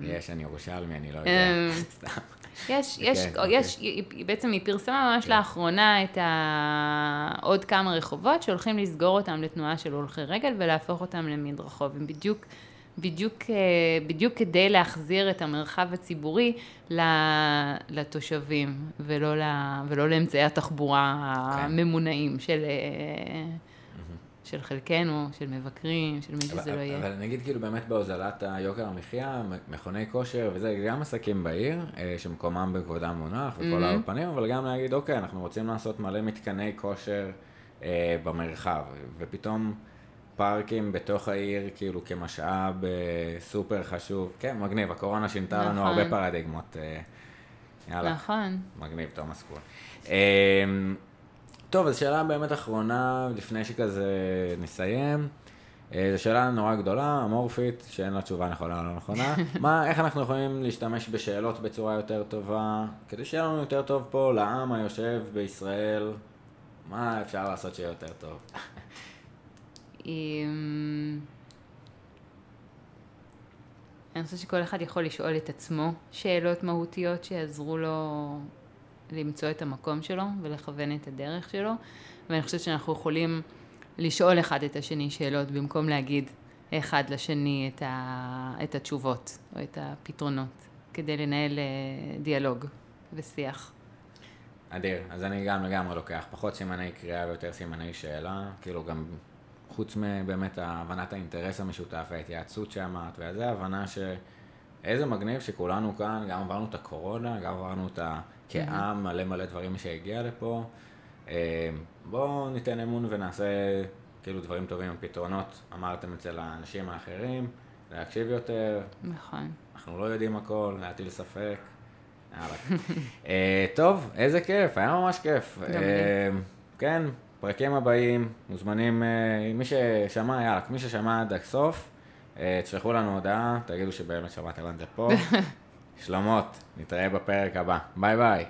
יש, אני ירושלמי, אני לא יודע, אמ, סתם. יש, יש, כן, יש, אוקיי. בעצם היא פרסמה ממש כן. לאחרונה את. עוד כמה רחובות שהולכים לסגור אותם לתנועה של הולכי רגל ולהפוך אותם למדרחוב. הם בדיוק בדיוק, אה, בדיוק כדי להחזיר את המרחב הציבורי לתושבים, ולא, לה, ולא לאמצעי התחבורה כן. הממונעים של, אה, של חלקנו, של מבקרים, של מי שזה לא יהיה. אבל נגיד כאילו באמת בהוזלת היוקר המחיה, מכוני כושר וזה, גם עסקים בעיר, אה, שמקומם בכבודם מונח וכל mm-hmm. הפנים, אבל גם להגיד, אוקיי, אנחנו רוצים לעשות מלא מתקני כושר אה, במרחב, ופתאום... פארקים בתוך העיר, כאילו כמשאב אה, סופר חשוב. כן, מגניב, הקורונה שינתה נכון. לנו הרבה פרדיגמות. אה, יאללה. נכון. מגניב, תומאס קול. אה, טוב, אז שאלה באמת אחרונה, לפני שכזה נסיים. זו שאלה נורא גדולה, אמורפית, שאין לה תשובה נכונה או לא נכונה. מה, איך אנחנו יכולים להשתמש בשאלות בצורה יותר טובה, כדי שיהיה לנו יותר טוב פה, לעם היושב בישראל, מה אפשר לעשות שיהיה יותר טוב? אני חושבת שכל אחד יכול לשאול את עצמו שאלות מהותיות שיעזרו לו למצוא את המקום שלו ולכוון את הדרך שלו, ואני חושבת שאנחנו יכולים לשאול אחד את השני שאלות במקום להגיד אחד לשני את, ה... את התשובות או את הפתרונות, כדי לנהל אה, דיאלוג ושיח. אדיר, אז אני גם לגמרי לוקח פחות סימני קריאה ויותר סימני שאלה, כאילו גם חוץ מבאמת הבנת האינטרס המשותף, ההתייעצות שאמרת, וזה הבנה ש... איזה מגניב שכולנו כאן, גם עברנו את הקורונה, גם עברנו את ה... כעם, מלא מלא דברים שהגיע לפה. אה, בואו ניתן אמון ונעשה כאילו דברים טובים, פתרונות, אמרתם אצל האנשים האחרים, להקשיב יותר. נכון. אנחנו לא יודעים הכל, להטיל ספק. יאללה. אה, טוב, איזה כיף, היה ממש כיף. אה, כן, פרקים הבאים, מוזמנים, מי ששמע, יאללה, מי ששמע עד הסוף, תשלחו לנו הודעה, תגידו שבאמת שמעתם את זה פה. שלומות, נתראה בפרק הבא. ביי ביי.